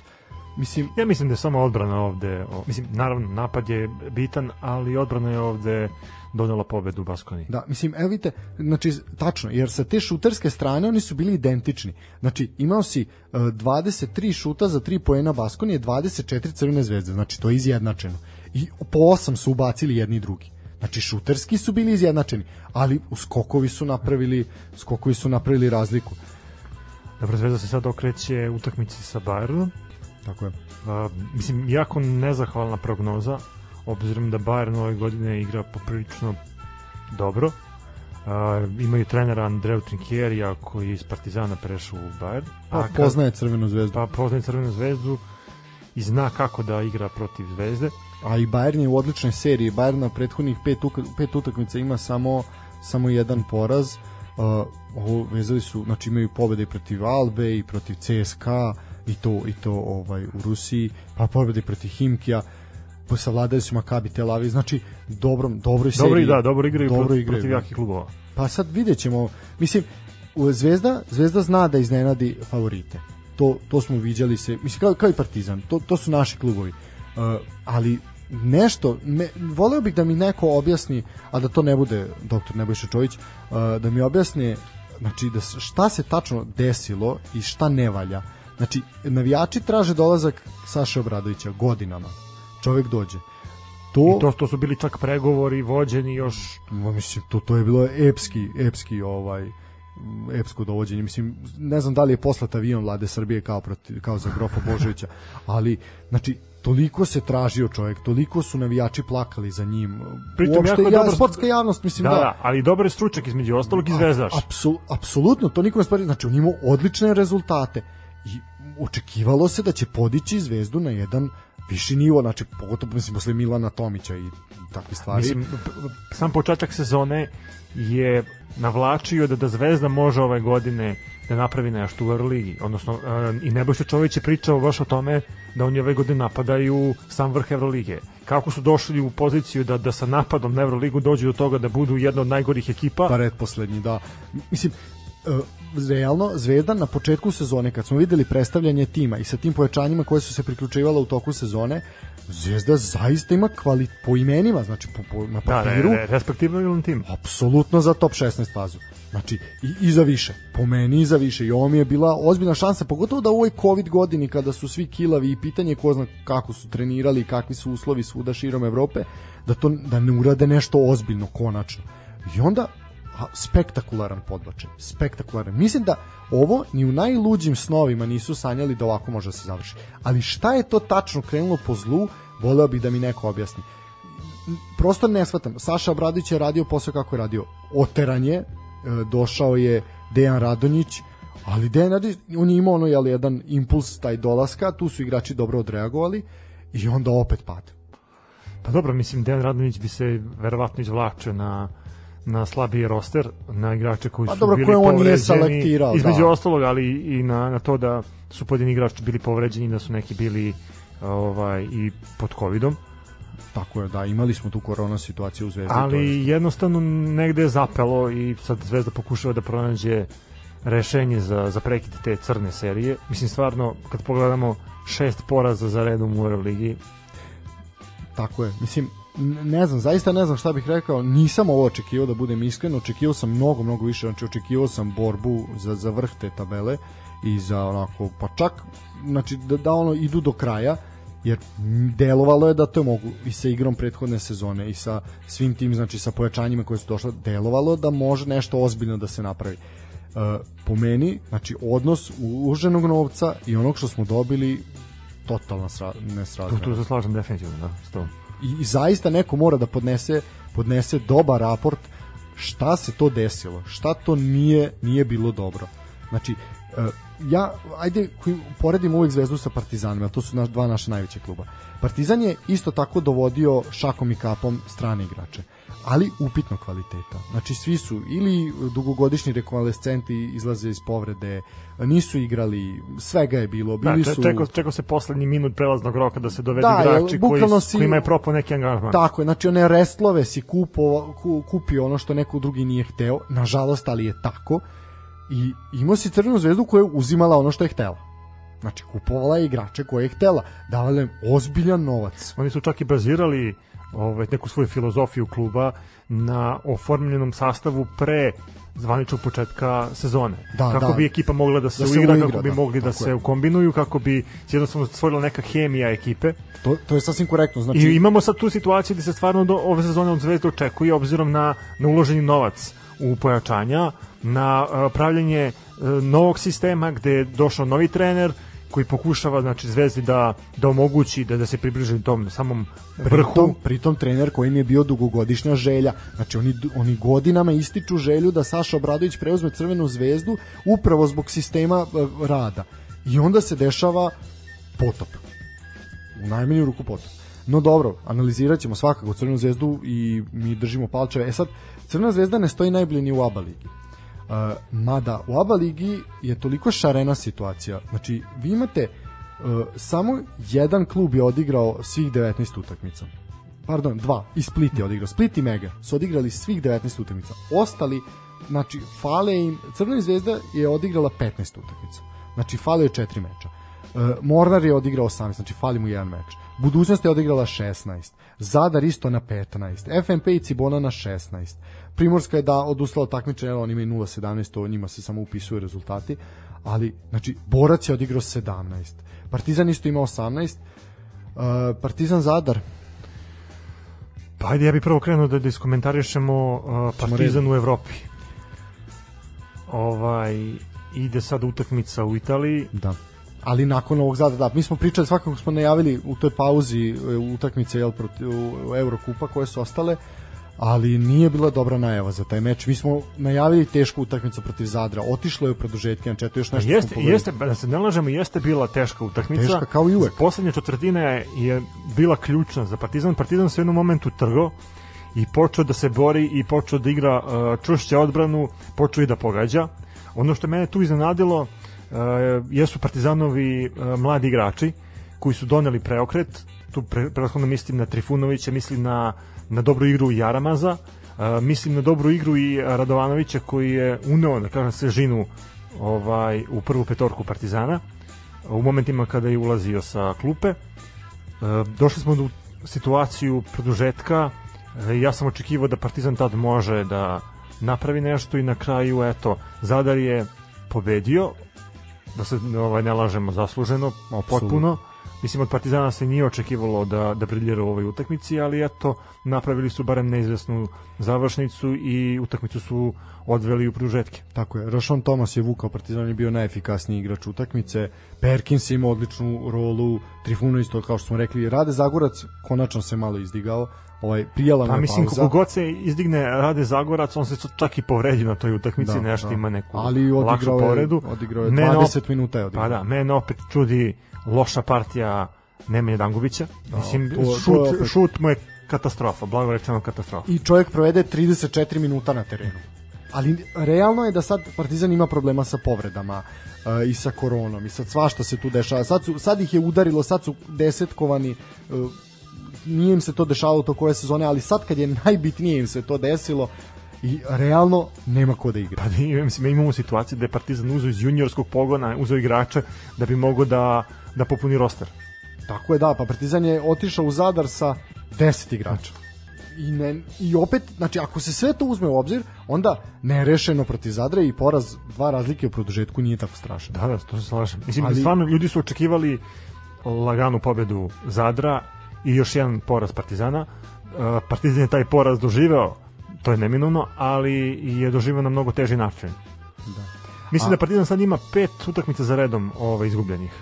Mislim, ja mislim da je samo odbrana ovde, o, mislim, naravno, napad je bitan, ali odbrana je ovde donela pobedu u Baskoni. Da, mislim, evo vidite, znači, tačno, jer sa te šuterske strane oni su bili identični. Znači, imao si uh, e, 23 šuta za 3 poena Baskonije, 24 crvene zvezde, znači to je izjednačeno. I po 8 su ubacili jedni i drugi. Znači šuterski su bili izjednačeni, ali u skokovi su napravili skokovi su napravili razliku. Dobro, Zvezda se sad okreće utakmici sa Bayernom Tako je. A, mislim, jako nezahvalna prognoza, obzirom da Bayern ove godine igra poprilično dobro. A, imaju trenera Andreu Trinkjerija koji iz Partizana prešao u Bayern. Pa, a poznaje Crvenu zvezdu. Pa poznaje Crvenu zvezdu i zna kako da igra protiv Zvezde. A i Bayern je u odličnoj seriji. Bayern na prethodnih pet, pet utakmica ima samo samo jedan poraz. Uh, ovo vezali su, znači imaju pobede i protiv Albe i protiv CSKA i to i to ovaj u Rusiji, pa pobedi protiv Himkija, pa savladali su Makabi Tel Aviv, znači dobro, dobro seriji. Dobro da, dobro igraju dobro protiv, protiv jakih klubova. Pa sad videćemo, mislim Zvezda, Zvezda zna da iznenadi favorite. To, to smo viđali se, mislim kao, kao i Partizan, to, to su naši klubovi. Uh, ali nešto, me, voleo bih da mi neko objasni, a da to ne bude doktor Nebojša Čović, uh, da mi objasni znači da šta se tačno desilo i šta ne valja. Znači, navijači traže dolazak Saše Obradovića godinama. Čovek dođe. To, I to, to su bili čak pregovori vođeni još... Mislim, to, to je bilo epski, epski ovaj epsko dovođenje. Mislim, ne znam da li je poslat avion vlade Srbije kao, proti, kao za Grofa Božovića, ali, znači, toliko se tražio čovjek, toliko su navijači plakali za njim. Pritom Uopšte, ja, dobro... sportska javnost, mislim da. Da, da ali dobar je stručak između ostalog i zvezdaš. Apsul, apsolutno, to niko ne spari. Znači, on imao odlične rezultate i očekivalo se da će podići zvezdu na jedan viši nivo, znači pogotovo mislim posle Milana Tomića i takve stvari. Mislim, sam početak sezone je navlačio da da Zvezda može ove godine da napravi nešto u Euroligi. Odnosno, uh, i Nebojša Čović je pričao baš o tome da oni ove godine napadaju sam vrh Euroligije. Kako su došli u poziciju da, da sa napadom na Euroligu dođu do toga da budu jedna od najgorih ekipa? Pa red poslednji, da. Mislim, realno Zvezda na početku sezone kad smo videli predstavljanje tima i sa tim pojačanjima koje su se priključivala u toku sezone Zvezda zaista ima kvalit po imenima, znači po, po, na papiru. Da, ne, ne, respektivno tim. Apsolutno za top 16 fazu. Znači, i, i za više. Po meni i za više. I ovo mi je bila ozbiljna šansa, pogotovo da u ovoj COVID godini, kada su svi kilavi i pitanje ko zna kako su trenirali i kakvi su uslovi svuda širom Evrope, da, to, da ne urade nešto ozbiljno, konačno. I onda spektakularan podbačaj. Spektakularan. Mislim da ovo ni u najluđim snovima nisu sanjali da ovako može da se završi. Ali šta je to tačno krenulo po zlu, voleo bih da mi neko objasni. Prosto ne shvatam. Saša Obradović je radio posao kako je radio. Oteranje, e, došao je Dejan Radonjić, ali Dejan Radonjić, on je imao ono, jel, jedan impuls taj dolaska, tu su igrači dobro odreagovali i onda opet pad. Pa dobro, mislim, Dejan Radonjić bi se verovatno izvlačio na na slabiji roster, na igrače koji pa su dobro, bili koje on nije selektirao, između da. ostalog, ali i na, na to da su pojedini igrači bili povređeni, da su neki bili ovaj i pod covidom. Tako je, da, imali smo tu korona situaciju u Zvezdi. Ali je... jednostavno negde je zapelo i sad Zvezda pokušava da pronađe rešenje za, za prekid te crne serije. Mislim, stvarno, kad pogledamo šest poraza za redom u Euroligi, Tako je. Mislim, ne znam, zaista ne znam šta bih rekao, nisam ovo očekivao da budem iskren, očekivao sam mnogo, mnogo više, znači očekivao sam borbu za, za vrh te tabele i za onako, pa čak, znači da, da ono idu do kraja, jer delovalo je da to mogu i sa igrom prethodne sezone i sa svim tim, znači sa pojačanjima koje su došle, delovalo da može nešto ozbiljno da se napravi. Uh, po meni, znači odnos uloženog novca i onog što smo dobili totalna nesrazmera. Tu, tu se slažem definitivno, da, s tom i, i zaista neko mora da podnese podnese dobar raport šta se to desilo, šta to nije nije bilo dobro. Znači, uh, ja, ajde, poredim uvijek Zvezdu sa Partizanima, to su naš, dva naša najveća kluba. Partizan je isto tako dovodio šakom i kapom strane igrače ali upitno kvaliteta. Znači svi su ili dugogodišnji rekonvalescenti izlaze iz povrede, nisu igrali, svega je bilo, bili da, su čekao, čekao se poslednji minut prelaznog roka da se dovede da, igrači koji si, kojima je propao neki angažman. Tako je, znači one restlove si kupo, ku, kupio ono što neko drugi nije hteo, nažalost, ali je tako. I imao si crvenu zvezdu koja je uzimala ono što je htela. Znači, kupovala je igrače koje je htela. Davala im ozbiljan novac. Oni su čak i bazirali ovaj, neku svoju filozofiju kluba na oformljenom sastavu pre zvaničnog početka sezone. Da, kako da. bi ekipa mogla da se, da se uigra, uigra, kako bi da, mogli da se je. kombinuju, kako bi jednostavno stvorila neka hemija ekipe. To, to je sasvim korektno. Znači... I imamo sad tu situaciju da se stvarno do ove sezone od Zvezde očekuje obzirom na, na uloženi novac u pojačanja, na uh, pravljanje uh, novog sistema gde je došao novi trener, koji pokušava znači Zvezdi da da omogući da da se približi tom samom vrhu. Pritom, pritom trener koji im je bio dugogodišnja želja. Znači oni oni godinama ističu želju da Saša Obradović preuzme Crvenu zvezdu upravo zbog sistema uh, rada. I onda se dešava potop. U najmanju ruku potop. No dobro, analizirat ćemo svakako Crvenu zvezdu i mi držimo palčeve. E sad, Crvena zvezda ne stoji najbolje ni u ABA ligi. Uh, mada u ABA ligi je toliko šarena situacija. Znači, vi imate uh, samo jedan klub je odigrao svih 19 utakmica. pardon, dva, i Split je odigrao. Split i Mega su odigrali svih 19 utakmica. Ostali, znači, fale im, Crvena zvezda je odigrala 15 utakmica. Znači, fale je četiri meča. E, Mornar je odigrao 18, znači fali mu jedan meč. Budućnost je odigrala 16. Zadar isto na 15. FNP i Cibona na 16. Primorska je da odustala od takmičenja, oni imaju 0-17, to njima se samo upisuju rezultati, ali, znači, Borac je odigrao 17. Partizan isto ima 18. Uh, Partizan Zadar, Pa ajde, ja bih prvo krenuo da, da iskomentarišemo uh, Partizan u Evropi. Ovaj, ide sad utakmica u Italiji. Da ali nakon ovog zada, da, mi smo pričali, svakako smo najavili u toj pauzi e, utakmice jel, proti, u Eurokupa koje su ostale, ali nije bila dobra najava za taj meč. Mi smo najavili tešku utakmicu protiv Zadra, otišlo je u produžetke, na četiri još nešto jeste, jeste, da se ne lažemo, jeste bila teška utakmica. Teška kao i uvek. Poslednja četvrtina je, je bila ključna za Partizan. Partizan se u jednom momentu trgo i počeo da se bori i počeo da igra uh, čušće odbranu, počeo i da pogađa. Ono što mene tu iznenadilo, Eh, jesu Partizanovi eh, mladi igrači koji su doneli preokret, tu pre, prethodno mislim na Trifunovića, mislim na, na dobru igru Jaramaza, uh, mislim na dobru igru i Radovanovića koji je uneo, da kažem, sežinu ovaj, u prvu petorku Partizana u momentima kada je ulazio sa klupe. Uh, došli smo do situaciju produžetka, uh, ja sam očekivao da Partizan tad može da napravi nešto i na kraju, eto, Zadar je pobedio, da se ovaj, ne lažemo zasluženo, potpuno. Mislim, od Partizana se nije očekivalo da, da briljera u ovoj utakmici, ali eto, napravili su barem neizvesnu završnicu i utakmicu su odveli u pružetke. Tako je. Rošon Thomas je vukao Partizan je bio najefikasniji igrač utakmice. Perkins ima odličnu rolu, Trifuno isto kao što smo rekli. Rade Zagorac konačno se malo izdigao ovaj prijala pa, mislim, kako god se izdigne Rade Zagorac, on se čak i povredi na toj utakmici, da, nešto da. ima neku Ali odigrao povredu. Je, odigrao je 20 op... minuta je odigrao. Pa da, mene opet čudi loša partija Nemanja Dangubića. Da, mislim, to, šut, to opet... šut mu je katastrofa, blago rečeno katastrofa. I čovjek provede 34 minuta na terenu. Ali realno je da sad Partizan ima problema sa povredama uh, i sa koronom i sad svašta se tu dešava. Sad, su, sad ih je udarilo, sad su desetkovani uh, nije im se to dešavalo to koje sezone, ali sad kad je najbitnije im se to desilo, i realno nema ko da igra. Pa da, mislim, imamo situaciju da je Partizan uzeo iz juniorskog pogona, uzeo igrača da bi mogo da, da popuni roster. Tako je, da, pa Partizan je otišao u Zadar sa 10 igrača. I, ne, I opet, znači, ako se sve to uzme u obzir, onda nerešeno protiv Zadra i poraz dva razlike u produžetku nije tako strašno. Da, da, to se slažem. Mislim, Ali, stvarno, ljudi su očekivali laganu pobedu Zadra, i još jedan poraz Partizana. Uh, Partizan je taj poraz doživeo, to je neminovno, ali je doživeo na mnogo teži način. Da. Mislim A... da Partizan sad ima pet utakmica za redom ovaj, izgubljenih.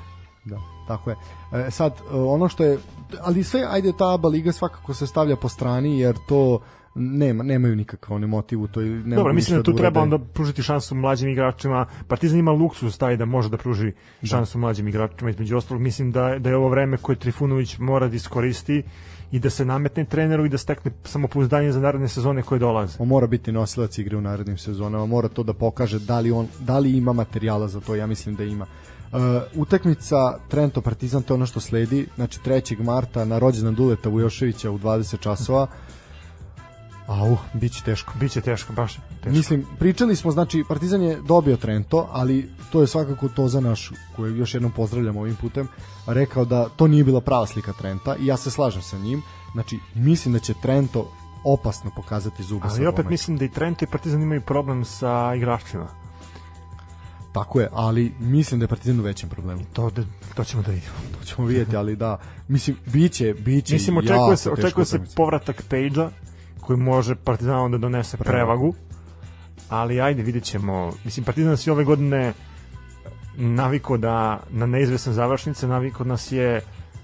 Da, tako je. E, sad, e, ono što je, ali sve, ajde, ta ABA liga svakako se stavlja po strani, jer to nema, nemaju nikakav oni motiv u toj nema Dobro, mislim da tu da treba onda pružiti šansu mlađim igračima. Partizan ima luksus taj da može da pruži da. šansu da. mlađim igračima između ostalog. Mislim da da je ovo vreme koje Trifunović mora da iskoristi i da se nametne treneru i da stekne samopouzdanje za naredne sezone koje dolaze. On mora biti nosilac igre u narednim sezonama, mora to da pokaže da li on da li ima materijala za to, ja mislim da ima. Uh, utakmica Trento Partizan to je ono što sledi, znači 3. marta na rođendan Duleta Vujoševića u 20 časova. Au, biće teško. Biće teško, baš teško. Mislim, pričali smo, znači, Partizan je dobio Trento, ali to je svakako to za naš, koji još jednom pozdravljam ovim putem, rekao da to nije bila prava slika Trenta i ja se slažem sa njim. Znači, mislim da će Trento opasno pokazati zube Ali opet mislim da i Trento i Partizan imaju problem sa igračima. Tako je, ali mislim da je Partizan u većem problemu. To, da, to ćemo da vidimo. To ćemo vidjeti, ali da, mislim, biće, biće Mislim, očekuje se, očekuje se povratak Pejđa, koji može Partizanom da donese prevagu, ali ajde, vidjet ćemo. Mislim, Partizan se ove godine naviko da na neizvesne završnice, naviko nas je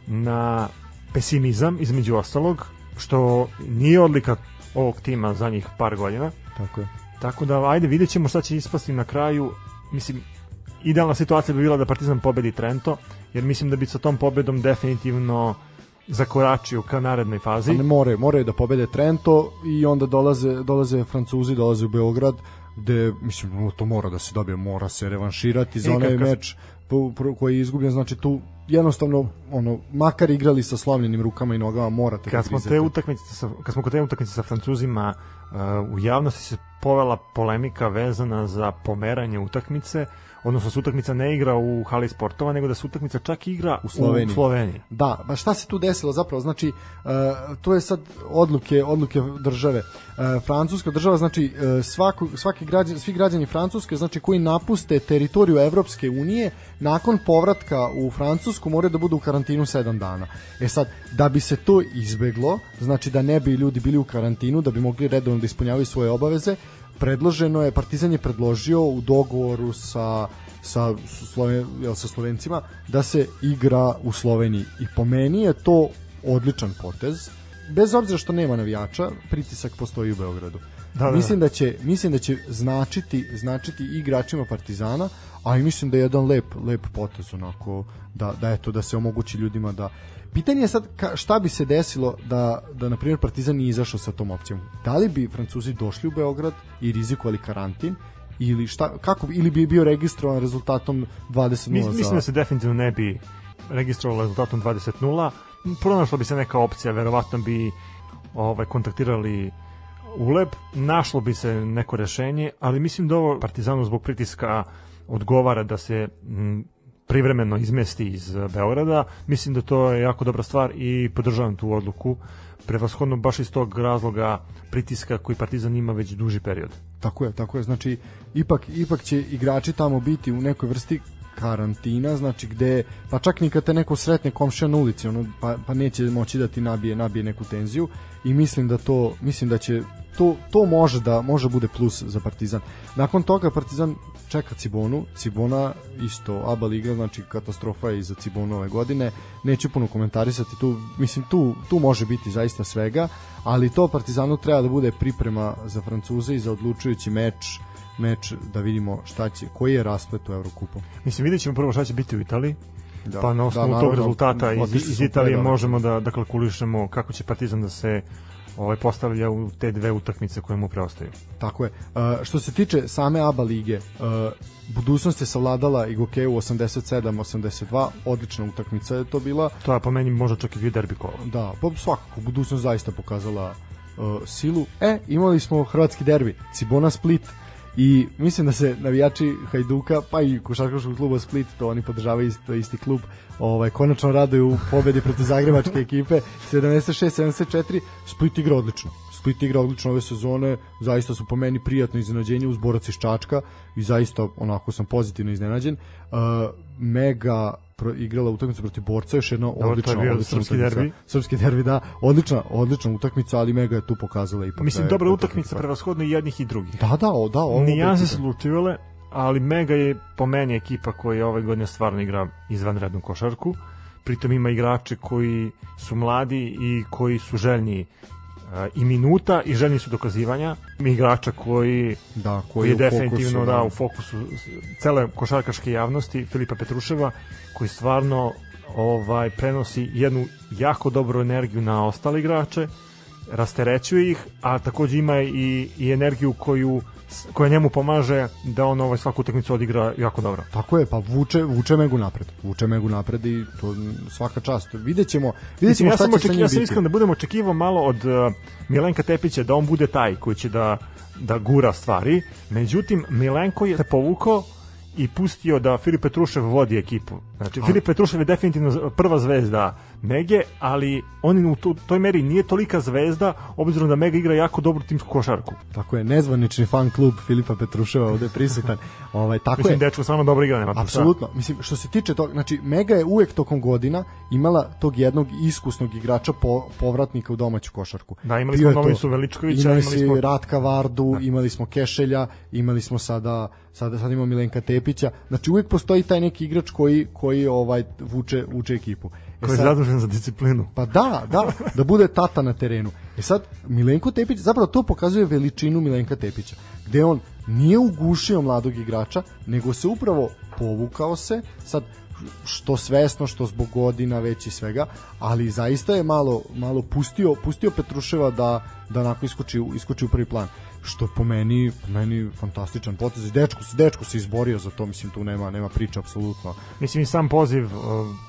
na pesimizam između ostalog, što nije odlika ovog tima za njih par godina. Tako je. Tako da, ajde, vidjet ćemo šta će ispasti na kraju. Mislim, idealna situacija bi bila da Partizan pobedi Trento, jer mislim da bi sa tom pobedom definitivno zakoračio ka narednoj fazi. Ne more, more da pobede Trento i onda dolaze dolaze Francuzi, dolaze u Beograd gde mislim to mora da se dobije, mora se revanširati za onaj meč koji je izgubljen, znači tu jednostavno ono makar igrali sa slomljenim rukama i nogama morate kad smo te utakmice sa kad smo kod te utakmice sa Francuzima u javnosti se povela polemika vezana za pomeranje utakmice odnosno se utakmica ne igra u hali sportova, nego da se utakmica čak igra u Sloveniji. U Sloveniji. Da, ba šta se tu desilo zapravo? Znači, uh, to je sad odluke, odluke države. Uh, Francuska država, znači, uh, svaku, svaki građan, svi građani Francuske, znači, koji napuste teritoriju Evropske unije, nakon povratka u Francusku moraju da budu u karantinu 7 dana. E sad, da bi se to izbeglo, znači da ne bi ljudi bili u karantinu, da bi mogli redovno da ispunjavaju svoje obaveze, predloženo je, Partizan je predložio u dogovoru sa sa, Sloven, jel, sa Slovencima da se igra u Sloveniji. I po meni je to odličan potez bez obzira što nema navijača pritisak postoji u Beogradu. Da, da, mislim da će mislim da će značiti značiti igračima Partizana a i mislim da je jedan lep lep potez onako da da eto da se omogući ljudima da Pitanje je sad ka, šta bi se desilo da, da na primjer Partizan nije izašao sa tom opcijom. Da li bi Francuzi došli u Beograd i rizikovali karantin ili šta kako ili bi bio registrovan rezultatom 20:0 Mislim, mislim da se definitivno ne bi registrovalo rezultatom 20:0 pronašla bi se neka opcija verovatno bi ovaj kontaktirali Uleb našlo bi se neko rešenje ali mislim da ovo Partizanu zbog pritiska odgovara da se m, privremeno izmesti iz eh, Beograda. Mislim da to je jako dobra stvar i podržavam tu odluku. Prevashodno baš iz tog razloga pritiska koji Partizan ima već duži period. Tako je, tako je. Znači, ipak, ipak će igrači tamo biti u nekoj vrsti karantina, znači gde, pa čak ni kad te neko sretne komšija na ulici, ono, pa, pa neće moći da ti nabije, nabije neku tenziju i mislim da to, mislim da će to, to može da može bude plus za Partizan. Nakon toga Partizan čeka Cibonu, Cibona isto ABA liga, znači katastrofa je i za Cibonu ove godine. Neću puno komentarisati tu, mislim tu tu može biti zaista svega, ali to Partizanu treba da bude priprema za Francuze i za odlučujući meč meč da vidimo šta će, koji je rasplet u Evrokupu. Mislim, vidjet ćemo prvo šta će biti u Italiji, da, pa na osnovu da, tog rezultata iz, iz Italije možemo da, da kalkulišemo kako će Partizan da se ovaj postavlja u te dve utakmice koje mu preostaju. Tako je. Uh, što se tiče same ABA lige, uh, budućnost je savladala i Gokeju 87-82, odlična utakmica je to bila. To je po meni možda čak i bio derbi kola. Da, pa svakako, budućnost zaista pokazala uh, silu. E, imali smo hrvatski derbi, Cibona Split, i mislim da se navijači Hajduka pa i košarkaškog kluba Split to oni podržavaju isto isti klub ovaj konačno raduju u pobedi protiv zagrebačke ekipe 76-74 Split igra odlično Split igra odlično ove sezone, zaista su po meni prijatno iznenađenje uz borac iz Čačka i zaista onako sam pozitivno iznenađen. Uh, mega pro, igrala utakmicu protiv borca, još jedna Dobro, odlična, to je odlična srpski utakmica. derbi. Srpski derbi, da, odlična, odlična utakmica, ali mega je tu pokazala ipak. Mislim, da dobra utakmica prevashodno i jednih i drugih. Da, da, o, da. Ovo Nijanse se lučivale, ali Mega je po meni ekipa koja ove godine stvarno igra izvanrednu košarku. Pritom ima igrače koji su mladi i koji su željni i minuta i željni su dokazivanja igrača koji, da, koji, koji je definitivno fokusu, da, da, u fokusu cele košarkaške javnosti Filipa Petruševa koji stvarno ovaj prenosi jednu jako dobru energiju na ostale igrače rasterećuje ih, a takođe ima i, i energiju koju koja njemu pomaže da on ovaj svaku utakmicu odigra jako dobro. Tako je, pa vuče vuče Megu napred. Vuče Megu napred i to svaka čast. Videćemo, videćemo ja šta će sa njim Ja sam iskreno da budemo očekivao malo od uh, Milenka Tepića da on bude taj koji će da da gura stvari. Međutim Milenko je se povukao i pustio da Filip Petrušev vodi ekipu. Znači. Filip Petrušev je definitivno prva zvezda Mege, ali on u toj meri nije tolika zvezda, obzirom da Mega igra jako dobru timsku košarku. Tako je, nezvanični fan klub Filipa Petruševa ovde prisutan. ovaj, tako Mislim, je. dečko samo dobro igra, nema Apsolutno. Mislim, što se tiče toga, znači, Mega je uvek tokom godina imala tog jednog iskusnog igrača po, povratnika u domaću košarku. Da, imali Bio smo Novisu Veličkovića, imali, imali smo Ratka Vardu, da. imali smo Kešelja, imali smo sada sada sad imamo Milenka Tepića. Znači uvek postoji taj neki igrač koji koji ovaj vuče vuče ekipu. E koji je zadužen za disciplinu. Pa da, da, da bude tata na terenu. E sad, Milenko Tepić, zapravo to pokazuje veličinu Milenka Tepića, gde on nije ugušio mladog igrača, nego se upravo povukao se, sad što svesno, što zbog godina već i svega, ali zaista je malo, malo pustio, pustio Petruševa da, da onako iskoči, iskoči u prvi plan što po meni, po meni fantastičan potez. Dečko, dečko se izborio za to, mislim tu nema nema priče apsolutno. Mislim i sam poziv uh,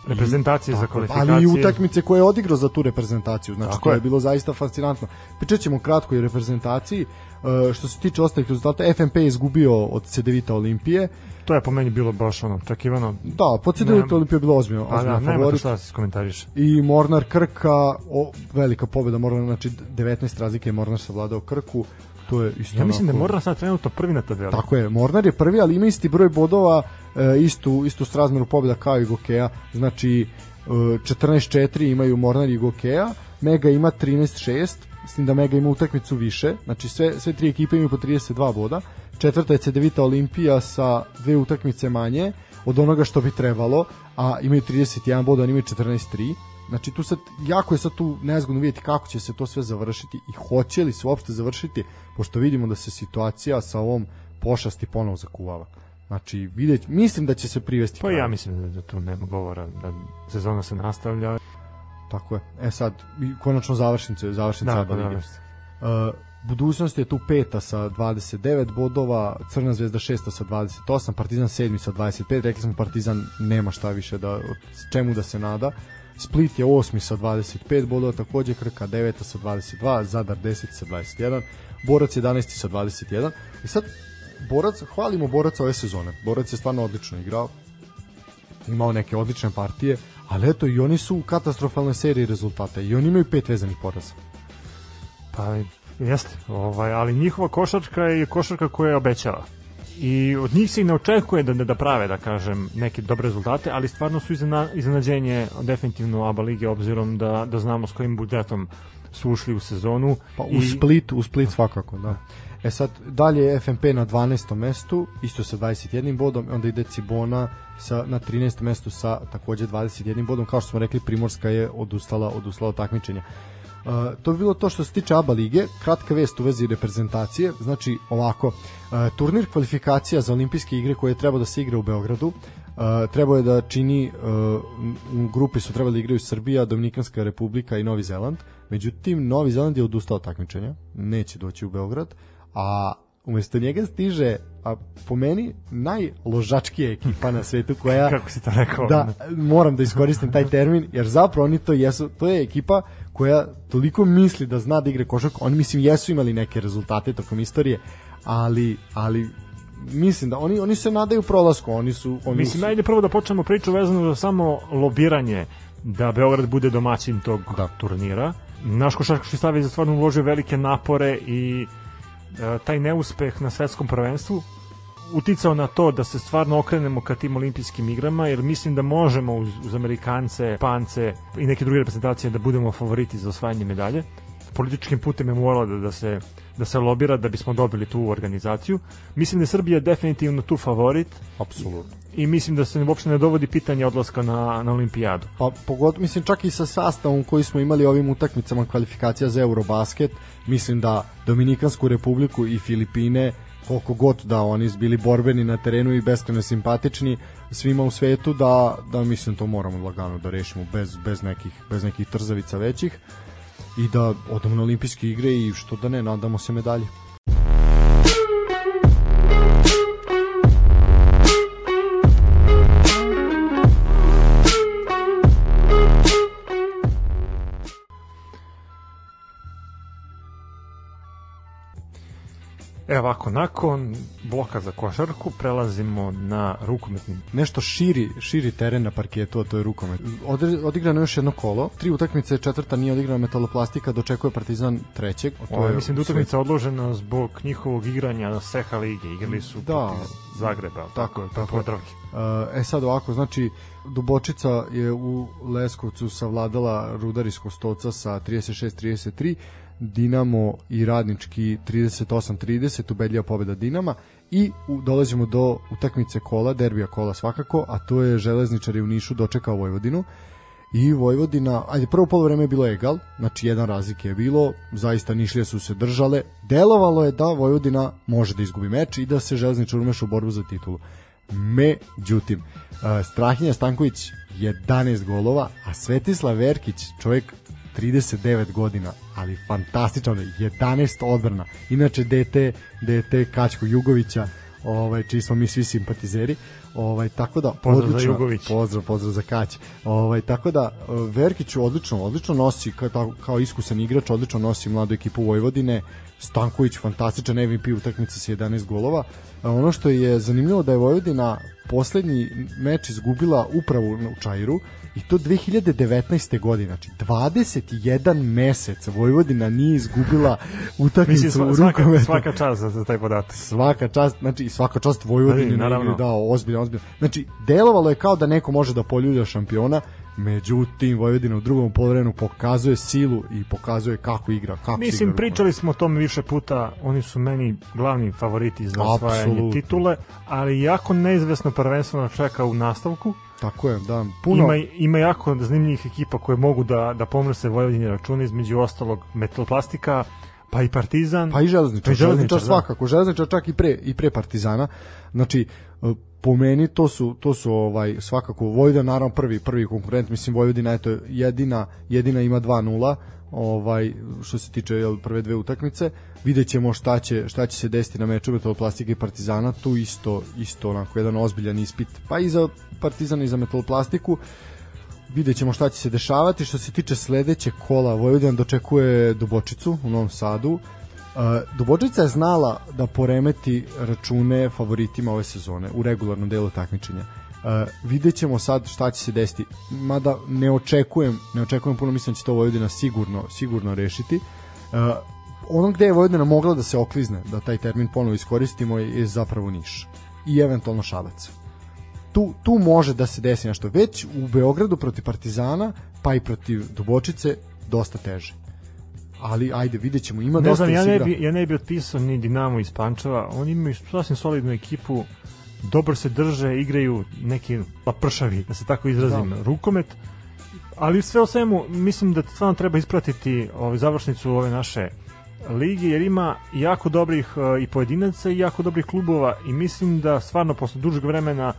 reprezentacije za kvalifikacije. Ali i utakmice koje je odigrao za tu reprezentaciju, znači tako to je. je bilo zaista fascinantno. Pričat ćemo kratko i reprezentaciji. Uh, što se tiče ostalih rezultata, FNP je izgubio od Cedevita Olimpije. To je po meni bilo baš ono, očekivano. Da, po Cedevita Olimpije je bilo ozbiljno. A da, nema to šta da se komentariš. I Mornar Krka, o, velika pobeda, Mornar, znači 19 razlike je Mornar savladao Krku to je isto Ja mislim da je Mornar sad trenutno prvi na tabeli. Tako je, Mornar je prvi, ali ima isti broj bodova, e, istu, istu srazmeru pobjeda kao i Gokeja, znači e, 14-4 imaju Mornar i Gokeja, Mega ima 13-6, mislim da Mega ima utakmicu više, znači sve, sve tri ekipe imaju po 32 boda, četvrta je Cedevita Olimpija sa dve utakmice manje od onoga što bi trebalo, a imaju 31 boda, oni imaju 14-3, Znači tu sad, jako je sad tu nezgodno vidjeti kako će se to sve završiti i hoće li se uopšte završiti, pošto vidimo da se situacija sa ovom pošasti ponovo zakuvava. Znači, vidjet, mislim da će se privesti. Pa ja mislim da tu nema govora, da sezona se nastavlja. Tako je. E sad, konačno završnice, završnice da, da, uh, budućnost je tu peta sa 29 bodova, Crna zvezda šesta sa 28, Partizan sedmi sa 25, rekli smo Partizan nema šta više da, čemu da se nada. Split je osmi sa 25 bodova, takođe Krka 9 sa 22, Zadar 10 sa 21, Borac 11 sa 21. I sad, Borac, hvalimo Boraca ove sezone. Borac je stvarno odlično igrao, imao neke odlične partije, ali eto i oni su u katastrofalnoj seriji rezultata i oni imaju pet vezanih poraza. Pa jeste, ovaj, ali njihova košarka je košarka koja je obećala i od njih se i ne očekuje da, da prave, da kažem, neke dobre rezultate, ali stvarno su iznenađenje definitivno ABA lige, obzirom da, da znamo s kojim budžetom su ušli u sezonu. Pa u i... Split, u Split svakako, da. E sad, dalje je FNP na 12. mestu, isto sa 21 bodom, onda ide Cibona sa, na 13. mestu sa takođe 21 bodom, kao što smo rekli, Primorska je odustala, odustala od takmičenja. Uh, to bi bilo to što se tiče ABA lige, kratka vest u vezi reprezentacije, znači ovako, uh, turnir kvalifikacija za olimpijske igre koje treba da se igra u Beogradu, uh, trebao je da čini, uh, u grupi su trebali da igraju Srbija, Dominikanska republika i Novi Zeland, međutim Novi Zeland je odustao od takmičenja, neće doći u Beograd, a umesto njega stiže a po meni najložačkija ekipa na svetu koja kako si to rekao? Da moram da iskoristim taj termin jer zapravo oni to jesu to je ekipa koja toliko misli da zna da igra košarku oni mislim jesu imali neke rezultate tokom istorije ali ali mislim da oni oni se nadaju prolasku oni su oni mislim su... ajde prvo da počnemo priču vezano za samo lobiranje da Beograd bude domaćin tog da. turnira naš košarkaški savez je stvarno uložio velike napore i E, taj neuspeh na svetskom prvenstvu uticao na to da se stvarno okrenemo ka tim olimpijskim igrama, jer mislim da možemo uz, uz Amerikance, Pance i neke druge reprezentacije da budemo favoriti za osvajanje medalje. Političkim putem je moralo da, da se da se lobira da bismo dobili tu organizaciju. Mislim da je Srbija definitivno tu favorit. Apsolutno. I mislim da se uopšte ne dovodi pitanje odlaska na, na olimpijadu. Pa pogotovo, mislim čak i sa sastavom koji smo imali ovim utakmicama kvalifikacija za Eurobasket, mislim da Dominikansku republiku i Filipine koliko god da oni bili borbeni na terenu i beskreno simpatični svima u svetu da, da mislim to moramo lagano da rešimo bez, bez, nekih, bez nekih trzavica većih i da odamo na olimpijske igre i što da ne, nadamo se medalje. E ovako, nakon bloka za košarku prelazimo na rukometni. Nešto širi, širi teren na parketu, a to je rukomet. Odigrano još jedno kolo, tri utakmice, četvrta nije odigrana metaloplastika, dočekuje Partizan trećeg. To je mislim da utakmica odložena zbog njihovog igranja na Seha lige, igrali su da, Zagreba, tako, tako, tako Podravke. E sad ovako, znači Dubočica je u Leskovcu savladala Rudarijskog stoca sa 36-33, Dinamo i Radnički 38-30, ubedljiva pobeda Dinama i u, dolazimo do utakmice kola, derbija kola svakako, a to je Železničari u Nišu dočekao Vojvodinu i Vojvodina, ajde prvo polovreme je bilo egal, znači jedan razlik je bilo, zaista Nišlije su se držale, delovalo je da Vojvodina može da izgubi meč i da se Železničar umeša u borbu za titulu. Međutim, Strahinja Stanković 11 golova, a Svetislav Verkić, čovjek 39 godina, ali fantastično, 11 odbrana. Inače, DT, DT Kačko Jugovića, ovaj, čiji smo mi svi simpatizeri. Ovaj, tako da, pozdrav odlično, za Jugović. Pozdrav, pozdrav za Kać. Ovaj, tako da, Verkić odlično, odlično nosi, kao, kao iskusan igrač, odlično nosi mladu ekipu Vojvodine. Stanković fantastičan MVP utakmice sa 11 golova. Ono što je zanimljivo da je Vojvodina poslednji meč izgubila upravo u Čairu i to 2019. godine, znači 21 mesec Vojvodina nije izgubila utakmicu Mislim, sva, u rukometu. Svaka, svaka čast za taj podatak. Svaka čast, znači svaka čast Vojvodini naravno. dao ozbiljno, ozbiljno. Znači, delovalo je kao da neko može da poljulja šampiona, Međutim, Vojvodina u drugom poluvremenu pokazuje silu i pokazuje kako igra, kako Mislim, igra pričali smo o tome više puta, oni su meni glavni favoriti za osvajanje titule, ali jako neizvesno prvenstveno čeka u nastavku. Tako je, da. Puno... Ima, ima jako zanimljivih ekipa koje mogu da, da pomrse Vojvodini račune, između ostalog Metalplastika, pa i Partizan. Pa i Železničar. Pa i Železničar, železničar da. svakako. Železničar čak i pre, i pre Partizana. Znači, po meni to su to su ovaj svakako Vojvodina naravno prvi prvi konkurent mislim Vojvodina eto jedina jedina ima 2:0 ovaj što se tiče jel, prve dve utakmice videćemo šta će šta će se desiti na meču Metalplastike i Partizana tu isto isto onako jedan ozbiljan ispit pa i za Partizan i za Metalplastiku videćemo šta će se dešavati. Što se tiče sledećeg kola Vojvodina dočekuje Dubočicu u Novom Sadu. Dubočica je znala da poremeti račune favoritima ove sezone u regularnom delu takmičenja. Uh, vidjet ćemo sad šta će se desiti. Mada ne očekujem ne očekujem puno mislim da će to Vojvodina sigurno sigurno rešiti. Uh, ono gde je Vojvodina mogla da se oklizne da taj termin ponovo iskoristimo je zapravo Niš i eventualno Šabac tu, tu može da se desi nešto. Već u Beogradu protiv Partizana pa i protiv Dubočice dosta teže. Ali ajde vidjet ćemo, ima ne dosta znam, ja ne, bi, ja ne bi otpisao ni Dinamo iz Pančeva, oni imaju sasvim solidnu ekipu, dobro se drže, igraju neki pršavi, da se tako izrazim, da. rukomet, ali sve o svemu mislim da stvarno treba ispratiti ovaj završnicu ove naše lige jer ima jako dobrih uh, i pojedinaca i jako dobrih klubova i mislim da stvarno posle dužeg vremena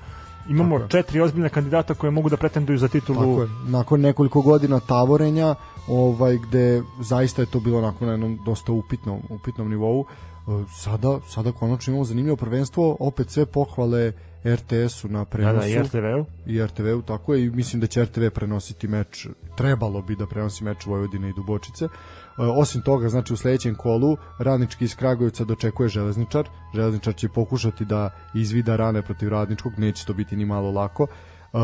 imamo Tako četiri ozbiljne kandidata koje mogu da pretenduju za titulu. Tako je. Nakon nekoliko godina tavorenja ovaj gde zaista je to bilo onako na jednom dosta upitnom, upitnom nivou. E, sada, sada konačno imamo zanimljivo prvenstvo, opet sve pohvale RTS-u na prenosu. Da, da, i RTV-u. I RTV-u, tako je, i mislim da će RTV prenositi meč, trebalo bi da prenosi meč Vojvodine i Dubočice. Uh, osim toga, znači u sledećem kolu Radnički iz Kragujevca dočekuje Železničar. Železničar će pokušati da izvida rane protiv Radničkog, neće to biti ni malo lako. Uh,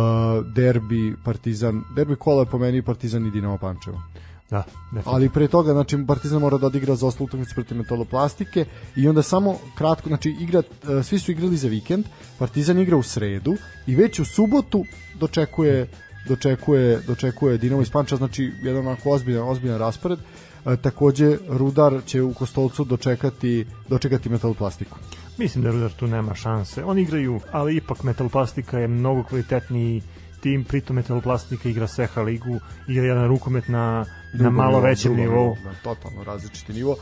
derbi Partizan, derbi kola je po meni Partizan i Dinamo Pančevo. Da, definitivno. Ali pre toga, znači, Partizan mora da odigra za oslu utakmicu protiv metaloplastike i onda samo kratko, znači, igra, uh, svi su igrali za vikend, Partizan igra u sredu i već u subotu dočekuje dočekuje dočekuje Dinamo iz Panča, znači jedan onako ozbiljan ozbiljan raspored. E, takođe Rudar će u Kostolcu dočekati dočekati Metalplastiku. Mislim da Rudar tu nema šanse. Oni igraju, ali ipak Metalplastika je mnogo kvalitetniji tim, pritom Metalplastika igra Seha ligu, igra jedan rukomet na, na malo većem nivou. Na totalno različiti nivo.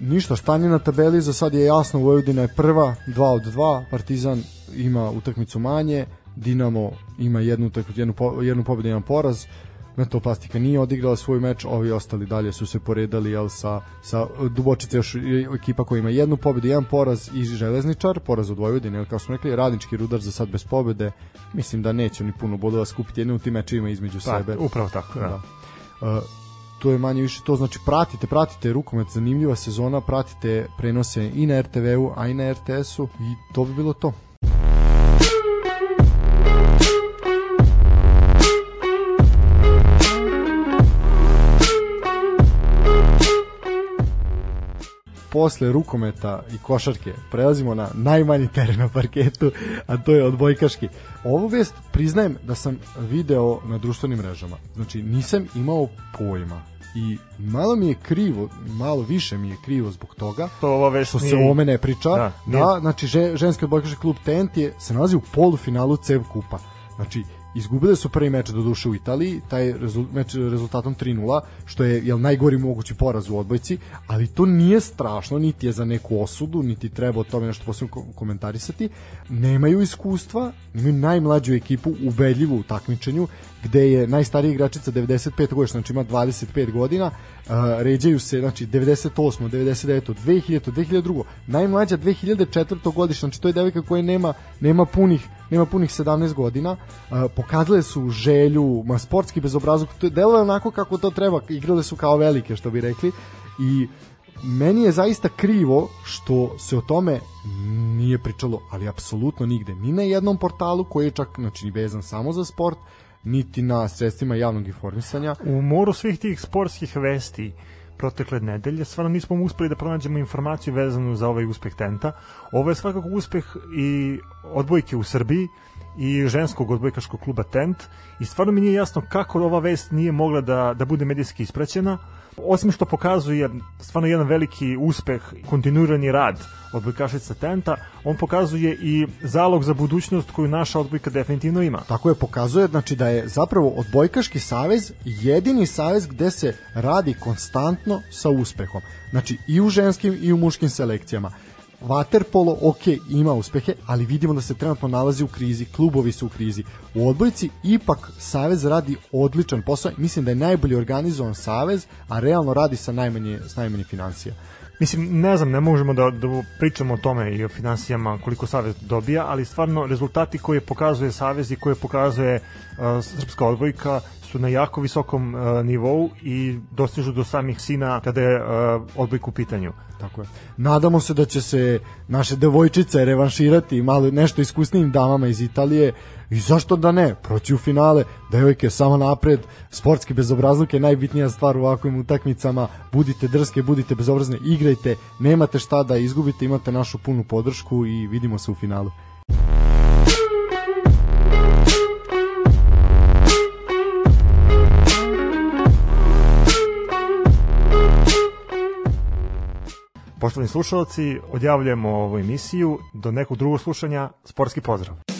Ništa, stanje na tabeli za sad je jasno, Vojvodina je prva, 2 od 2, Partizan ima utakmicu manje, Dinamo ima jednu, jednu, jednu pobedu, jedan poraz, Metoplastika nije odigrala svoj meč, ovi ostali dalje su se poredali jel, sa, sa Dubočice još ekipa koja ima jednu pobedu, jedan poraz i Železničar, poraz od Vojvodine, jel, kao smo rekli, Radnički rudar za sad bez pobede, mislim da neće ni puno bodova skupiti jedne u tim mečevima između pa, sebe. Upravo tako, da. da. Uh, to je manje više to, znači pratite, pratite rukomet, zanimljiva sezona, pratite prenose i na RTV-u, a i na RTS-u i to bi bilo to. Posle rukometa i košarke prelazimo na najmanji teren na parketu, a to je odbojkaški. Ovu vest priznajem da sam video na društvenim mrežama. Znači nisam imao pojma i malo mi je krivo, malo više mi je krivo zbog toga to ova vest što se o ome ne priča. Da, da znači ženski odbojkaški klub TNT je, se nalazi u polufinalu CEV kupa. Znači Izgubile su prvi meč do duše u Italiji, taj rezult, meč rezultatom 3-0, što je jel, najgori mogući poraz u odbojci, ali to nije strašno, niti je za neku osudu, niti treba o tome nešto posebno komentarisati. Nemaju iskustva, imaju najmlađu ekipu, ubedljivu u takmičenju, gde je najstarija igračica 95 godina, znači ima 25 godina, ređaju se, znači 98, 99, 2000, 2002, najmlađa 2004 godišnja, znači to je devojka koja nema, nema punih nema punih 17 godina, uh, pokazale su želju, ma sportski bezobrazluk, to je delo onako kako to treba, igrale su kao velike, što bi rekli, i meni je zaista krivo što se o tome nije pričalo, ali apsolutno nigde, ni na jednom portalu koji je čak, znači, vezan samo za sport, niti na sredstvima javnog informisanja. U moru svih tih sportskih vesti protekle nedelje, stvarno nismo uspeli da pronađemo informaciju vezanu za ovaj uspeh Tenta. Ovo je svakako uspeh i odbojke u Srbiji i ženskog odbojkaškog kluba Tent. I stvarno mi nije jasno kako ova vest nije mogla da, da bude medijski ispraćena osim što pokazuje stvarno jedan veliki uspeh, kontinuirani rad odbojkašica Tenta, on pokazuje i zalog za budućnost koju naša odbojka definitivno ima. Tako je, pokazuje znači da je zapravo odbojkaški savez jedini savez gde se radi konstantno sa uspehom. Znači i u ženskim i u muškim selekcijama. Waterpolo, ok, ima uspehe, ali vidimo da se trenutno nalazi u krizi, klubovi su u krizi. U odbojci ipak Savez radi odličan posao, mislim da je najbolje organizovan Savez, a realno radi sa najmanje, sa najmanje financija. Mislim, ne znam, ne možemo da, da pričamo o tome i o financijama koliko Savez dobija, ali stvarno rezultati koje pokazuje Savez i koje pokazuje uh, srpska odbojka su na jako visokom uh, nivou i dostižu do samih sina kada je uh, odbojk u pitanju. Tako je. Nadamo se da će se naše devojčice revanširati malo nešto iskusnijim damama iz Italije i zašto da ne, proći u finale, devojke samo napred, sportski bezobrazluk je najbitnija stvar u ovakvim utakmicama, budite drske, budite bezobrazne, igrajte, nemate šta da izgubite, imate našu punu podršku i vidimo se u finalu. Poštovani slušalci, odjavljujemo ovu emisiju. Do nekog drugog slušanja, sportski pozdrav.